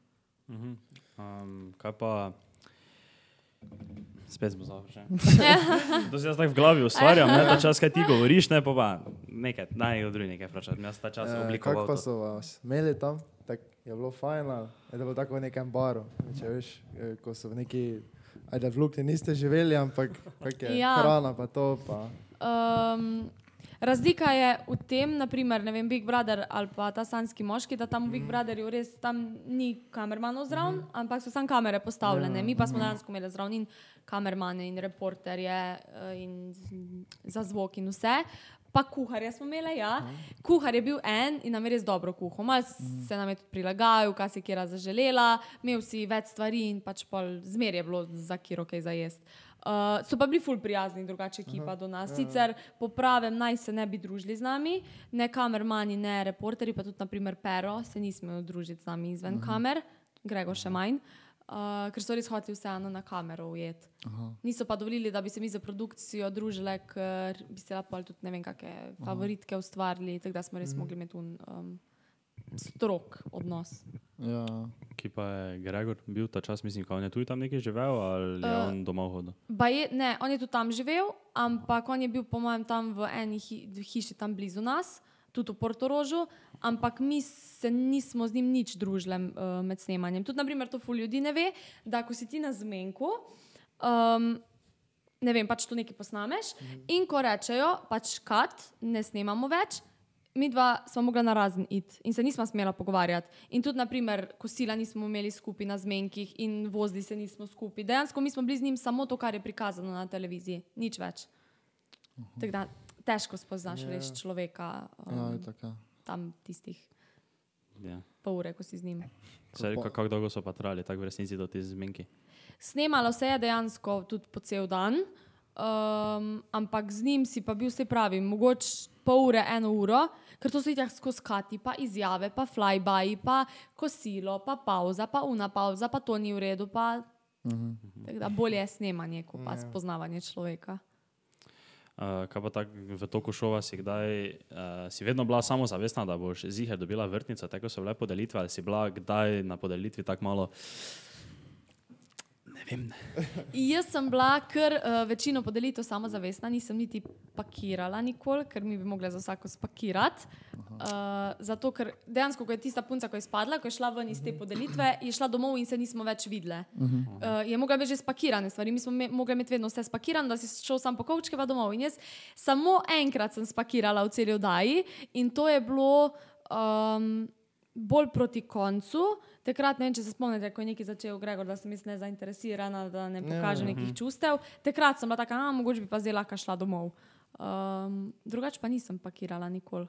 Um, kaj pa. Spet smo završeni. To si jaz tako v glavi ustvarjam, ne, ta čas, kaj ti govoriš, ne pa pa nekaj, naj od drugih nekaj vprašati. Jaz ta čas Eh, oblikoval. Kako pa to. so vas imeli tam? Tak, je bilo fajn, ali je bilo tako v nekem baru? Če veš, eh, ko so v neki, ajde, v Lukni niste živeli, ampak je Ja. hrana, pa to. Pa. Um, razlika je v tem, naprimer, ne vem, Big Brother ali pa ta sanski moški, da tam v Big Brotherju res tam ni kamermanov zraven, ampak so samo kamere postavljene. Mi pa smo dejansko imeli zraven in kamermane in reporterje eh, in za zvok in vse. Pa kuharja smo imeli, ja. Kuhar je bil en in nam je res dobro kuhal. Mal se nam je tudi prilagajal, kaj si kera zaželela, imel si več stvari in pač pol zmer je bilo za kiro kaj za jesti. Uh, so pa bili ful prijazni, drugače ekipa do nas. Sicer po pravem naj se ne bi družili z nami, ne kamermani, ne reporterji, pa tudi naprimer Pero se ni smel družiti z nami izven kamer, Gregor še manj, uh, ker so res hoteli vseeno na kamero ujeti. Niso pa dovolili, da bi se mi za produkcijo družili, ker bi se lahko tudi ne vem, kakšne favoritke ustvarili, tako da smo res mogli imeti un, um, strok odnos. Ja. Ki pa je Gregor bil ta čas, mislim, on je tudi tam nekje živel ali je Eh, on doma hodil. Baje, ne, on je tudi tam živel, ampak on je bil, po mojem, tam v eni hi, hiši tam blizu nas, tudi v Portorožu, ampak mi se nismo z njim nič družili uh, med snemanjem. Tudi, naprimer, to ful ljudi ne ve, da ko si ti na zmenku, um, ne vem, pač to nekaj posnameš in ko rečejo, pač kat, ne snemamo več. Mi dva smo mogla na razen iti in se nismo smela pogovarjati. In tudi, naprimer, kosila nismo imeli skupaj na zmenkih in vozili se nismo skupaj. Dejansko mi smo bili z njim samo to, kar je prikazano na televiziji, nič več. Tako da težko spoznaš Ja. yeah. res človeka Ja, um, itak, ja. Tam tistih Ja. pol ure, ko si z njim. Saj, pa- kako kak dolgo so pa trajali, tako v resnici do te zmenki. Snemalo se je dejansko tudi po cel dan, um, ampak z njim si pa bil vse pravi, mogoče pol ure, eno uro, ker to so itak skozi kati, pa izjave, pa flyby, pa kosilo, pa pauza, pa una pauza, pa to ni v redu. Pa, tako da bolje je snemanje, kot pa Ja. spoznavanje človeka. Uh, kaj pa tako v toku šova si kdaj, uh, si vedno bila samozavestna, da boš ziher dobila vrtnico, tako so bile podelitve, ali si bila kdaj na podelitvi tako malo, ne vem, Jaz sem bila kar uh, večino podelitev samozavestna, nisem niti pakirala nikoli, ker mi bi mogla za vsako spakirati. Uh, zato, ker dejansko, ko je tista punca, ko je spadla, ko je šla ven iz te podelitve, je šla domov in se nismo več videli. Uh, je mogla biti že spakirane stvari, mi smo me, mogli imeti vedno vse spakirano, da si šel sam po kovčke pa domov. In jaz samo enkrat sem spakirala v celi oddaji in to je bilo. Um, Bolj proti koncu, takrat ne vem, če se spomnite, ko je nekaj začel Gregor, da sem jaz nezainteresirana, da ne pokažem Ja. nekih čustev. Takrat sem bila taka, a mogoče bi pa zdaj lahko šla domov. Um, drugače pa nisem pakirala nikoli.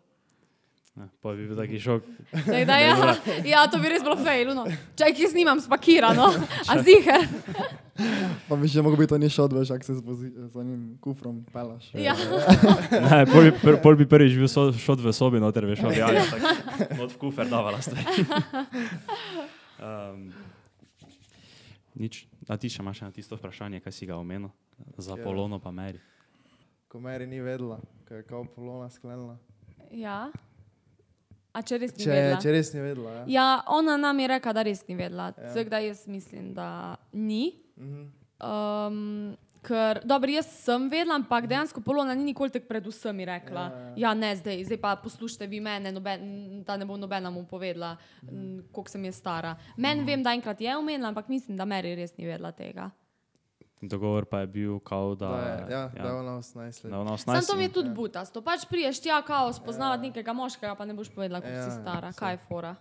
Pa bi bil taki šok. Tako Da, ja, ja, to bi res bilo fail. No. Če jih snimam spakirano, a zihe. Pa bi že mogel biti to ni šel, veš, ak se z, enim kufrom pelaš. Ja. Ne, pol bi, pr, pol bi prvič bil so, šod v sobi, noter veš, objavljal, tako od v kufer davala stvari. Um, nič, a ti še imaš na tisto vprašanje, kaj si ga omenil, za Ja. Polono pa meri. Ko Meri ni vedela, ko je kao polona sklenila. ja. A če res ni Če, vedela? če res ni vedela, ja. Ja, ona nam je rekla, da res ni vedela. Ja. Da jaz mislim, da ni. Mhm. Um, ker, dobro, jaz sem vedela, ampak dejansko Polona ni nikoli tako pred vsemi rekla. Ja, ja. Ja, ne zdaj, zdaj pa poslušajte vi mene, noben, da ne bo nobena mu povedala, mm. koliko sem jaz stara. Meni vem, da enkrat je omenila, ampak mislim, da Meri res ni vedela tega. Dogovor pa je bil, kao, da, Da, je, ja, da je ona 18 let. ona Sam to mi je 18. tudi butasto. Pač priješ tja, kao spoznavati nekega moškega, pa ne boš povedala, koliko Ja, si stara. Kaj je fora?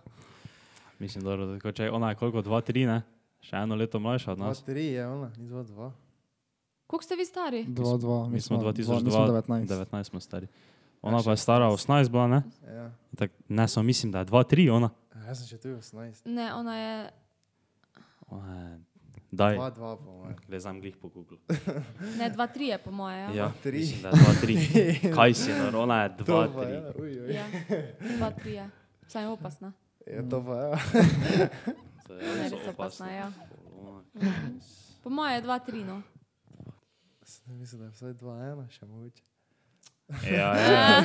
Mislim, dobro, da tako, če ona je koliko, dva, tri, ne? Še eno leto mlajša od nas. tri je ona, ni dva, dva. Koliko ste vi stari? 2-2, Mi smo 2002, 19. 19 smo stari. Ona pa je stara 18 bila, ne? Ja. Tak, ne, samo mislim, da je 2, 3 ona. A Jaz sem še tu 18. Ne, ona je. Ona je, daj, 2, 2 po mojem. gledam glih po Google. Ne, dva, tri je po moje. Ja. Ja, tri. mislim, da je 2, 3. Kaj si, no, ona je 2, To pa 3. ja, uj, uj. ja. Dva, tri je. Saj je opasna. Ja, to pa ja. To je Ne, res opasna, opasno. ja. Po moje je dva, tri, no. Sem Mislim, da je vsaj 2, 1 še mogoče. Ja, ja.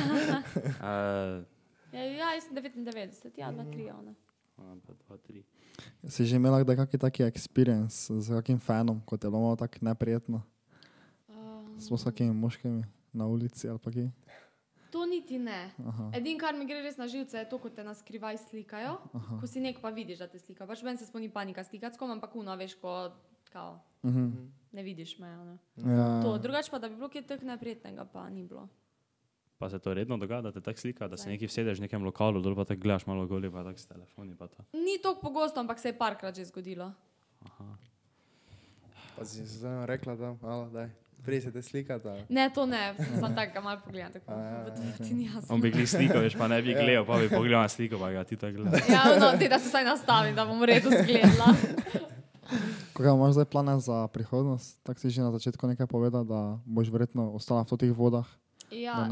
Uh, Ja, ja, jaz sem 99, ja, dva, tri je ona. Ona pa 2, 3. Si že imela kdaj kakšen taki experience z kakim fanom, kot je bilo tako neprijetno? Um, Smo s kakimi moškimi na ulici ali pa kaj? to niti ne. Edino, kar mi gre res na živce, je to, ko te na skrivaj slikajo. Aha. Ko si nek pa vidiš, da te slika. Pač meni se spomni panika slikati s kom, ampak uno, veš, ko kao, Mhm. ne vidiš me. ono. Ja. To, drugače pa, da bi bilo kaj tako neprijetnega, pa ni bilo. Pa se to redno dogaja, da te tako slika, da se Zdaj. nekje vsedeš v nekem lokalu, dol pa tako gledaš malo goli, pa tako s telefoni. Pa to. Ni tako pogosto, ampak se je parkrat že zgodilo. Pa si se zdaj rekla, da malo, daj. Prej se te slikata. Ne, to ne, sem tako malo pogledal, tako A, ja, da to ti ni jasno. On bi glih slikal, veš, pa ne bi Ja. gledal, pa bi pogledal na sliko, pa ga ti tako gleda. Ja, no, ti da se vsaj nastavim, da bom v redu zgledala. Kaj imaš zdaj plane za prihodnost? Tako si že na začetku nekaj povedal, da boš verjetno ostala v teh vodah, da Ja,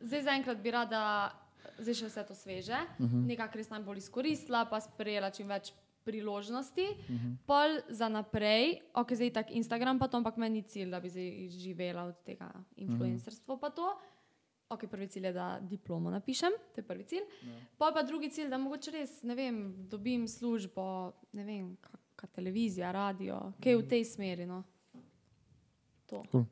zdaj zaenkrat bi rada, zdaj še vse to sveže, uh -huh. nekako res najbolj izkoristila, pa sprejela čim več priložnosti. Uh -huh. Pol za naprej, ok, zdaj tak Instagram pa to, ampak meni ni cilj, da bi zdaj živela od tega influencerstva pa to. ok, prvi cilj je, da diplomo napišem, to je prvi cilj. Ja. Pa pa drugi cilj, da mogoče res, ne vem, dobim službo, ne vem, kakšna televizija, radio, kaj v tej smeri. No. To Cool.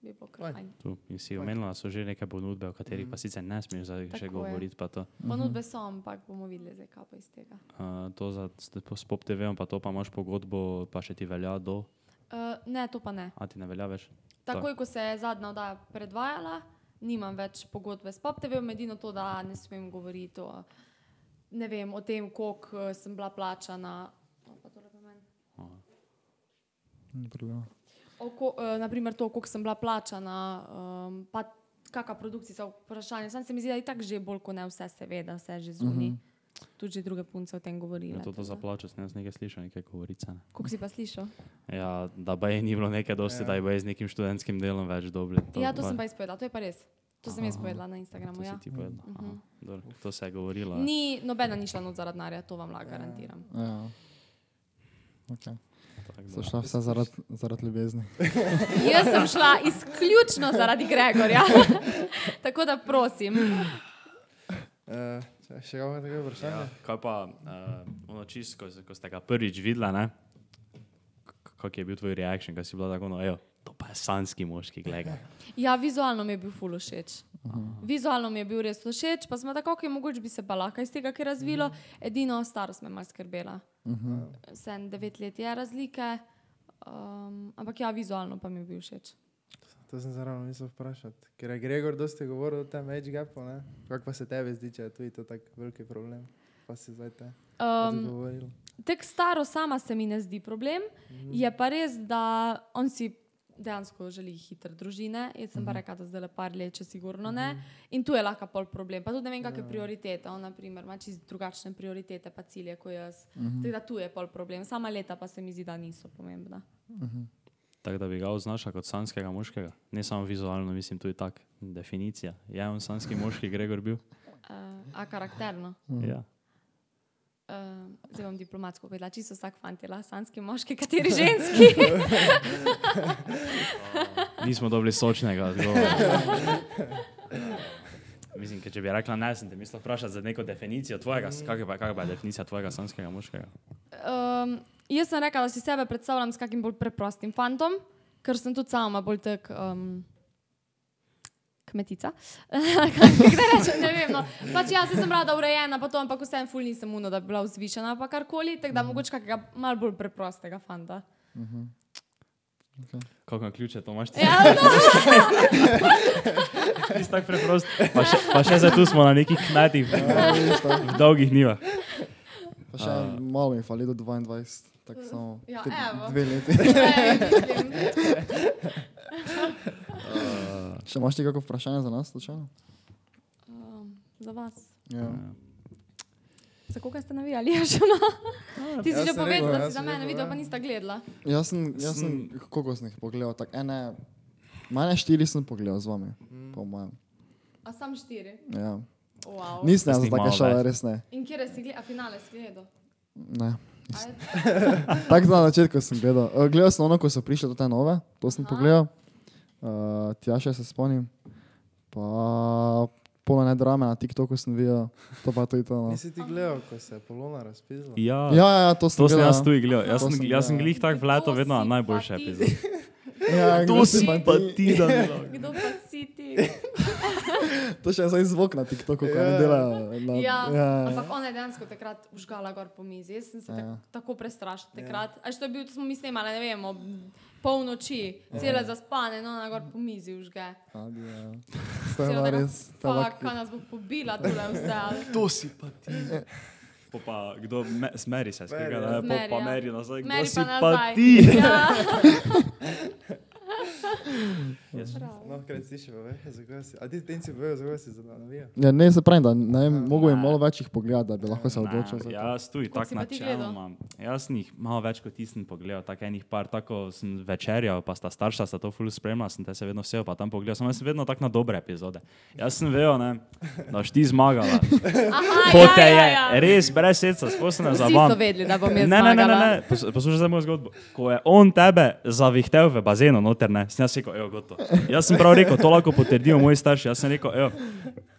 Bi bilo fajn. Tu, in si omenila, so že neke ponudbe, o katerih pa sicer ne smeš zdaj še govoriti. pa to. Ponudbe so, ampak bomo videli, zdaj, kaj pa iz tega. Uh, to za, s Pop TV-om, pa to pa imaš pogodbo, pa še ti velja do, Uh, ne, to pa ne. a ti ne velja več. Takoj, ko se je zadnja oddaja predvajala, nimam več pogodbe s PopTV, edino to, da ne smem govoriti o, ne vem, o tem, koliko eh, sem bila plačana. O, pa tole pa meni. Ni problema. O, ko, uh, naprimer to, koliko sem bila plačana, um, pa kakšna produkcija, vprašanje. Sam se mi zdi, da je tako že bolj kot ne vse, seveda, vse že zunaj. Uh -huh. Tudi že druge punce o tem govorile. Ja, to, za da. plačo sem jaz nekaj slišal, nekaj govorice. Ne. Koliko si pa slišal? Ja, da pa je ni bilo nekaj dosti, ja. da je bilo z nekim študentskim delom več dobri. Ja, to sem pa izpovedala, to je pa res. To sem jaz povedala na Instagramu. To Ja. si ti povedal. Aha, dobro, To se je govorilo. ja. Ni nobena ni šla not zaradi denarja, to vam lahko garantiram. Ja. Okay. Da- So šla vse zaradi zarad ljubezni. Jaz sem šla izključno zaradi Gregorja. Tako da prosim. Uh, še imamo tako vprašanje? Ja, kaj pa, uh, ono čisto, ko, ko ste ga prvič videla, ne? K- kak je bil tvoj reakcion, ko si bila tako, no, ejo, to pa je sanski moški, gledaj. Ja, vizualno mi je bil ful všeč. Vizualno mi je bil res všeč, pa smo tako, ki mogoče bi se pa lahko iz tega kaj razvilo. Edino starost me je malo skrbela. Sem devet let je razlike, um, ampak ja, vizualno pa mi je bil všeč. To sem se ravno mislil vprašati. Ker je Gregor dosti govoril o tem age gapu, ne? Kako pa se tebi zdi, če je tu to tak veliki problem? Pa si zdaj te Um, odgovoril. Tek staro sama se mi ne zdi problem, je pa res, da on si dejansko želi hitre družine. Jaz sem pa rekla, da zdaj le par let, če sigurno ne. In tu je lahko pol problem. Pa tudi ne vem, kakšne prioritete. On, na primer, ima čisto drugačne prioritete, pa cilje kot jaz. Tako da tu je pol problem. Sama leta pa se mi zdi, da niso pomembna. Tako da bi ga označila kot sanskega moškega. Ne samo vizualno, mislim, tu je tak definicija. Je on sanski moški, Gregor bil? Uh, a karakterno. Ja. Uh, zdaj bom diplomatsko povedala, čisto vsak fant je lasanski moški, kateri ženski. Nismo dobili sočnega odgovora. Mislim, če bi rekla ne, sem te mislila vprašati za neko definicijo tvojega, kakšna pa, kakva pa je definicija tvojega sanskega moškega. Um, jaz sem rekla, da si sebe predstavljam s kakim bolj preprostim fantom, ker sem tudi sama bolj tak. Um, Kmetica. Kaj rečem, ne vem. No. Pač jaz sem rada urejena, pa to, ampak vsem ful nisem uno, da bi bila vzvišena, pa karkoli, tako da mogoče kakega mal bolj preprostega fanta. Kako na ključe to imaš? ti? Ja, no. Nisi tako preprost. Pa še, pa še zdaj tu smo na nekih kmetih, Ja, to. v dolgih nivah. Pa še malo mi fali do 22, tako samo Ja, dve leti. Mislim. Še imaš ti kako vprašanje za nas, slučajno? Um, za vas. Ja. Za koga ste navijali, že no? Ti si Jaz že povedal, da si za mene videl, ja. pa nista gledala. Jaz sem, jaz sem koliko sem jih pogledal, tako ene, mene štiri sem pogledal z vami, po mojem. A sam štiri. Ja. Wow. Nisem Jaz šale, več. res ne. In kje si gledal, a finale si gledal? ne. Tako na začetku sem gledal. Uh, gledal sem ono, ko so prišle do te nove, to sem Aha. pogledal. Uh, Tjaše se spomnim. Pa polne drame na TikToku sem videl, to pa tudi to. No. Nisi ti gledal, ko se je Polona razpizla? Ja, Ja, ja, ja, to sem to sem gledal. jaz tudi gledal. Jaz To sem, sem jaz sem glih tak v leto vedno si pa najboljše ti? epizode. Ja, To si pa ti, da ne Kdo pa si ti? To še zdaj zvok na TikToku, ko ne Ja. delajo. Na, Ja, ja, ampak ona je dejansko takrat užgala gor po mizi. Jaz sem se Ja. tak, tako prestrašila takrat. A što je bil, to smo mi snemali, ne vem, ob polnoči, cele zaspane, no, ona gor po mizi užge. Ja. Cela taka, res. Fuck, kaj nas bo pobila tole vse. ali- To si pa ti. Po pa kdo me, smeri se, Meri, skega, ja. ne, po Zmeri, pa ja. meri nazaj, kdo Meri si pa pa nazaj. ti. Ja. No, si še pove, zakaj si? A ti ten si povedal, zakaj si za navija? Ja, ne, se pravi, da ne vem, mogo bi malo več jih pogledati, da bi lahko se odločil. za to. Jaz tudi Koliko tako načeloma. Jaz sem jih malo več kot ti sem pogledal, tako enih par, tako sem večerjal, pa sta starša sta to ful spremljala, sem te se vedno vse pa tam pogledal, sem jaz vedno tako na dobre epizode. Jaz sem vedel, ne, da boš ti zmagala. Aha, Ko ja, te ja, je ja. res brez srca, vedeli, da bom Ne, jaz ne, ne, ne, ne. Pos- poslušaj zdaj mojo zgodbo. Ko je on tebe zavihtel v bazenu, noter ne, sem jaz rekel, evo, gotovo. Jaz sem prav rekel, to lahko potrdijo moji starši. Jaz sem rekel, evo,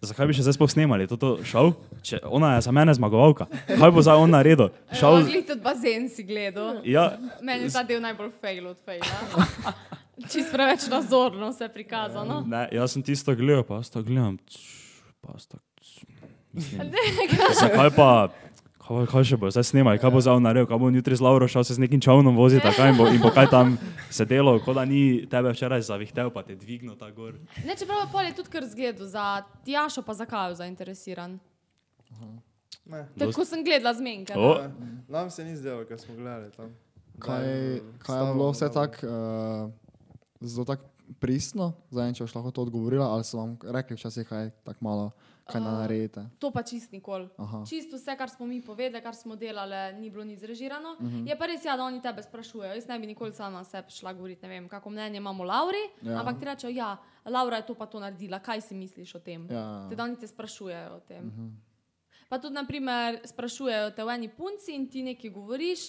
zakaj bi še zdaj sploh snemali, to, to šel? Če, ona je za mene zmagovalka. Kaj bo zdaj on naredil? Šel, Glej, tudi bazen si gledal. ja, Meni je ta del najbolj fail od faila. Čist preveč nazorno vse prikazano. ne, jaz sem tisto gledal, pa jaz to gledam. tš, Pa jaz tako, tš, zakaj pa, kaj, kaj še bo zdaj snemali, kaj bo zdaj on naredil, kaj bo jutri z Lauro šel se z nekim čovnom voziti, kaj in bo, in bo kaj tam sedelo, kot da ni tebe včeraj zavihtel, pa te dvignil ta gor. Ne, čeprav pol je tudi kar zgledal za Tjašo, pa za Kaju zainteresiran. Ne. Tako sem gledala zmenke. O, Eh, Nam se ni zdelo, ker smo gledali tam. Kaj, kaj je bilo vse tako uh, zelo tak pristno, zdaj če boš lahko to odgovorila, ali so vam rekli včasih kaj tako malo, kaj uh, naredite? To pa čist nikoli. Čisto vse, kar smo mi povedali, kar smo delali, ni bilo ni zrežirano. Uh -huh. Je pa res, ja, da oni tebe sprašujejo. Jaz ne bi nikoli sama sebi šla govoriti, ne vem, kako mnenje imamo o Lauri, Ja. ampak ti rečejo, ja, Laura je to pa to naredila, kaj si misliš o tem? Ja. Teda oni te sprašujejo o tem. Uh -huh. Pa tudi, naprimer, sprašujejo te v eni punci in ti nekaj govoriš.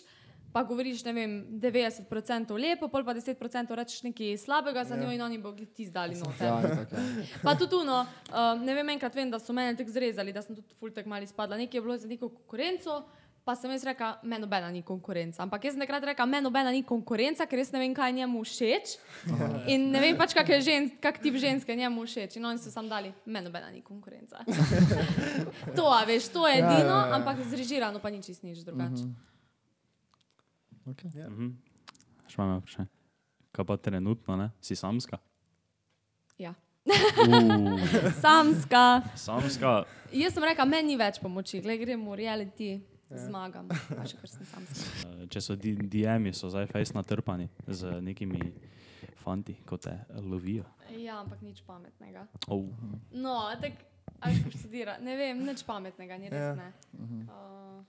Pa govoriš, ne vem, 90% lepo, pol pa 10% rečeš nekaj slabega za njo in oni bodo ti zdali noter. Ja, tako. Ja. Pa tudi uno, um, ne vem, enkrat vem, da so mene tako zrezali, da sem tudi fultek mali spadla. Nekaj je bilo za neko konkurenco, pa sem jaz rekla, meni nobena ni konkurenca. Ampak jaz sem takrat rekla, meni nobena ni konkurenca, ker res ne vem, kaj je njemu všeč. In ne vem pač, kak, žen, kak tip ženske je njemu všeč. In oni so sam dali, meni nobena ni konkurenca. to, a veš, to je edino, ja, ja, ja. ampak zrežirano pa ni čist nič drugače. Okay. še imam vprašanje. Kaj pa trenutno, ne? Si samska? Ja. Uh, Samska. samska, Jaz sem rekla, meni ni več pomoči, gledaj, gremo v reality, zmagam. Pa še kar sem samska. eh, če so DM-ji, so zdaj fejs natrpani z nekimi fanti, kot te lovijo. Ja, ampak nič pametnega. Oh. No, tako, ali pa študira, ne vem, nič pametnega, ni res Ja. ne. Uh,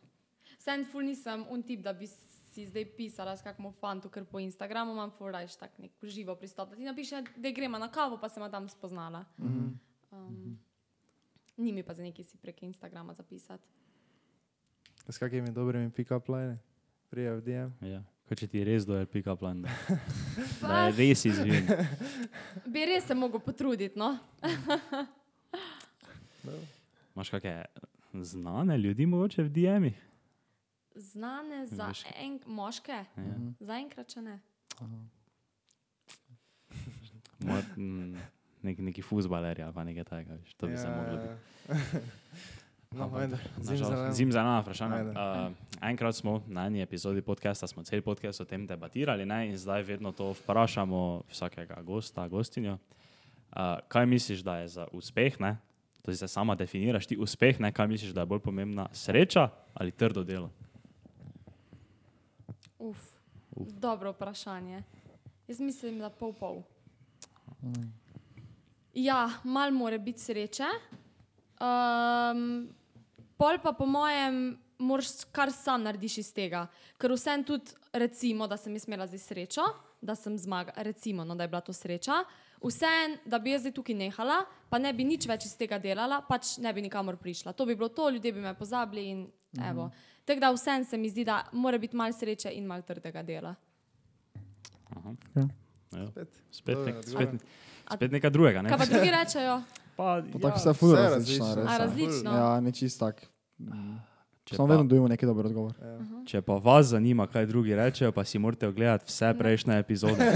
Sem ful nisem un tip, da bi si zdaj pisala s kakmo fantu, ker po Instagramu imam ful rajš tak nek živo pristop. Da ti napiše, da gremo na kavo, pa sem tam spoznala. Um, ni mi pa za nekaj si prek Instagrama zapisati. S kakimi dobrimi pick-up line? Prije v DM. Ja. Kaj če ti res doje pika plan, da, da je res izvin. Bi res se mogel potruditi, no? Imaš kakšne znane ljudi mogoče v DM-ih? Znane za Veš. en, moške, Ja. zaenkrat še ne. Moj, mm, nek, neki fuzbalerji ali pa nekaj takega, to bi se moglo biti. No, zim zelena vprašanja. Ajde. Uh, enkrat smo na eni epizodi podcasta, smo cel podcast o tem debatirali ne? in zdaj vedno to vprašamo vsakega gosta, gostinjo. Uh, kaj misliš, da je za uspeh, ne? to si se sama definiraš, ti uspeh, ne? kaj misliš, da je bolj pomembna sreča ali trdo delo? Uf, dobro vprašanje. Jaz mislim, da pol pol. Ja, mal mora biti sreče. Um, pol pa po mojem, moraš kar sam narediš iz tega. Ker vsem tudi, recimo, da sem jaz imela zdaj srečo, da sem zmagala, recimo, no, da je bila to sreča. Vsem, da bi jaz zdaj tukaj nehala, pa ne bi nič več iz tega delala, pač ne bi nikamor prišla. To bi bilo to, ljudje bi me pozabili in evo. Tako da vsem se mi zdi, da mora biti malo sreče in malo trdega dela. Ja. Spet. Spet, Dobro, nek, spet, spet nekaj drugega. Ne? Kaj pa drugi rečejo? Pa, To tako vse ful različno, različno. ja. različno? Ja, ne čist tak. če, Samo pa, vedno dojemo neki dober odgovor. če pa vas zanima, kaj drugi rečejo, pa si morate ogledati vse prejšnje epizode.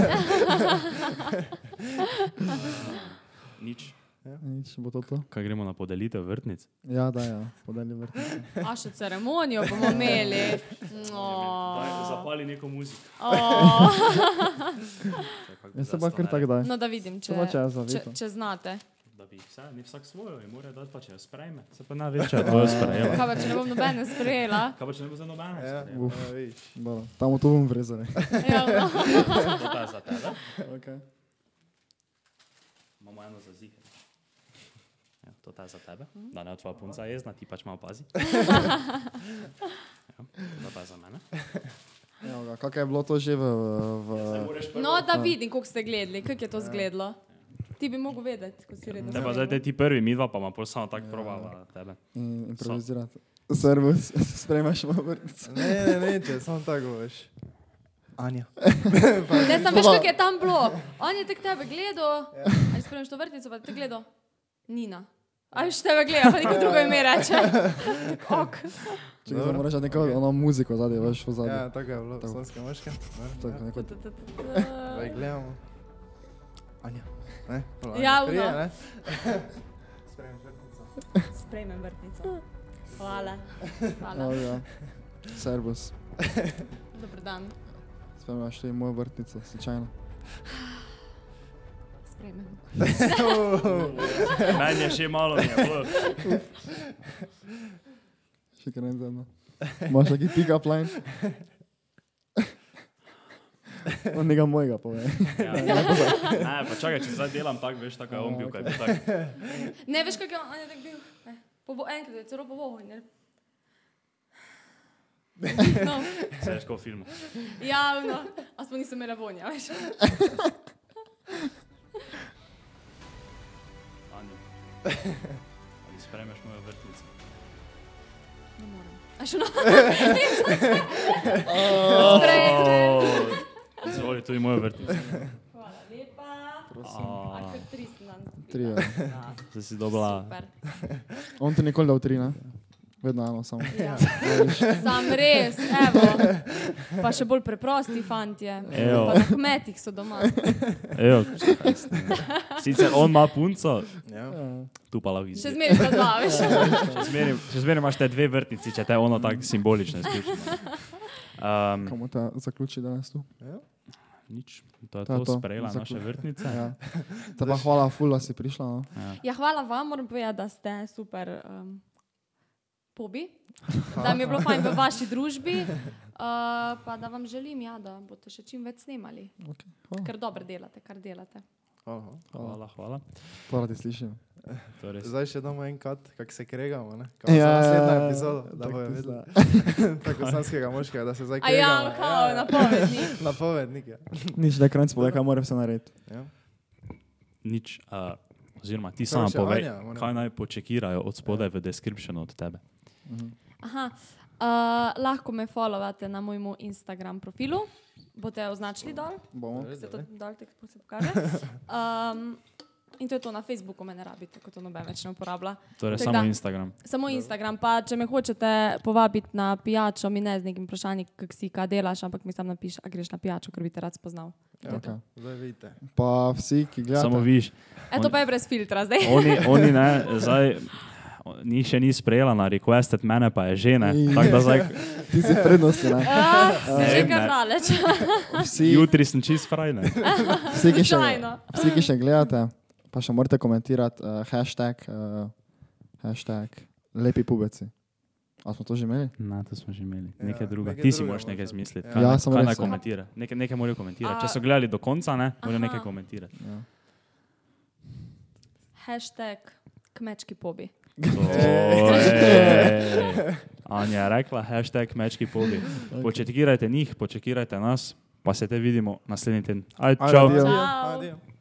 Nič. Nič, bo to to. Kaj gremo na podelitev vrtnic? Ja, da, ja, podali vrtnice. A še ceremonijo bomo imeli. No. Zapali neko muziko. Oh. Jaz se pa kar tako daj. No, da vidim, če, pa če če, znate. Da bi vse, ni vsak svojo, in mora dati pa če jo sprejme. Se pa ne ve, če je tvojo sprejela. Kaj pa, če ne bom nobene sprejela? Kaj pa če ne bo za nobeno Ja, sprejela? ja, vidiš. Dobro, Tam v to bom vrezal. Ja, no. To je za tebe. Okay. Imamo eno za zike. Ja, to je za tebe, da ne bo tvoja punca jezna, ti pač malo pazi. Ja, to pa za mene. Kako je bilo to že v... v no, da vidim, koliko ste gledali, kako je to zgledalo. Ti bi mogel vedeti, ko si redno. Te pa zdaj te ti prvi, mi dva pa ima pol samo tako probava tebe. in, improvizirati. Servus, sprejmaš malo vrtnice. Ne, ne, ne, če samo tako boš. Anja. Ne, sem veš, kako je tam bilo. On je tek tebe gledal, ali spremljaš to vrtnico, pa te gledal. Nina. A veš tebe gleda, pa neko drugo ime reče. Ok. Če ga moraš dati neko ono muziko zadaj, veš, v zadaj. Ja, tako je bilo, slovenske moške. Tako, neko, Zdaj gledamo. Anja. Ne? Javno. prije, ne? Sprejmem vrtnico. Hvala. Hvala. oh, ja. Servus. Dobar dan. Spremljaš ti mojo vrtnico, slučajno. Sprejmem. Meni je še malo, mi je bilo. Še kar ne zadnjo. Imaš neki pick-up line? On njega mojega pove. Ja. Ne, pa čakaj, če zdaj delam tako, veš, tako je on bil, kaj je tak. Ne, veš, kako je on je tak bil. Ne. Po bo, enkrat celo po bohu. Ne. No, Se je ško v filmu. javno. A smo nisem imela vonja, veš. Anja. Ali spremeš mojo vrtnico? Ne morem. A še no? Sprejmem. Izvoli, tu je moja vrtnica. Hvala lepa. Prosim. A A, kar tri sem danes. Tri, ja. Zdaj si dobila. Super. On ti nikoli dal tri, ne? Vedno eno samo. Ja. Sam res, evo. Pa še bolj preprosti fantje. Na kmetih so doma. Ejo, sicer on ima punco, Ja. tu pa lahko Še zmeraj sta dva, veš. Še zmeraj- imaš te dve vrtnici, če te ono tako simbolično izključi. Um, Komu te zaključi danes tu? Ja. nič, to je To to, to. sprejela Zaključ. naše vrtnice. Ja. Te pa hvala, ful, da si prišla. No. Ja, hvala vam, moram povedati, da ste super um, pobi. Da mi je bilo fajn v vaši družbi. Uh, pa da vam želim, ja, da boste še čim več snemali. Okay. Hvala. Ker dobro delate, kar delate. Hvala. Hvala, hvala. Radi slišim. Zdaj še damo en kat, kako se kregamo, Ja, ja, naslednja ja, ja. epizoda, da Tako bojo zna. Tako sanskega moškega, da se zdaj A ja, kregamo. kao, napovednik. Napovednik, ja. Nič, da kranc pove, kaj mora vse narediti. ja. Nič, uh, oziroma ti sama povej, Anja, kaj naj počekirajo od spodaj v descriptionu od tebe. Aha, uh, lahko me followate na mojem Instagram profilu. Boste označili dol, Bomo. se to dol tek se pokaže. Um, in to je to na Facebooku, me ne rabite, kot to noben več ne uporablja. Torej, Tako samo da- Instagram. Samo Instagram, pa če me hočete povabiti na pijačo, mi ne z nekim vprašanjem, kako si, kaj delaš, ampak mi sam napiš, a greš na pijačo, ker bi te rad spoznal. ja. To je to. Okay. Zdaj vidite. Pa vsi, ki gledate. Samo viš. Eto On- pa je brez filtra zdaj. Oni, oni ne, zdaj. Ni še ni sprejela na requested, mene pa je že ne. Ja. Tako da zdaj, Ti si prednosti, ne? Ne že kar daleč. Vsi, jutri sem čist frajne. vsi, ki še, Slučajno. vsi, ki še gledate, pa še morate komentirati uh, hashtag, uh, hashtag lepi pubeci. A smo to že imeli? Na, to smo že imeli. Ja, Nekaj druga. nekaj Ti si drugega moraš nekaj moraš. zmisliti. Ja. Ja, res, naj ja. komentira? Nekaj, nekaj morajo komentirati. Če so gledali do konca, ne, morajo nekaj komentirati. Ja. Hashtag kmečki pobi. Anja je rekla, hashtag mečki pobi. Početkirajte njih, početkirajte nas, pa se te vidimo naslednji teden. Ajde, čau. Adijo. Ciao. Adijo.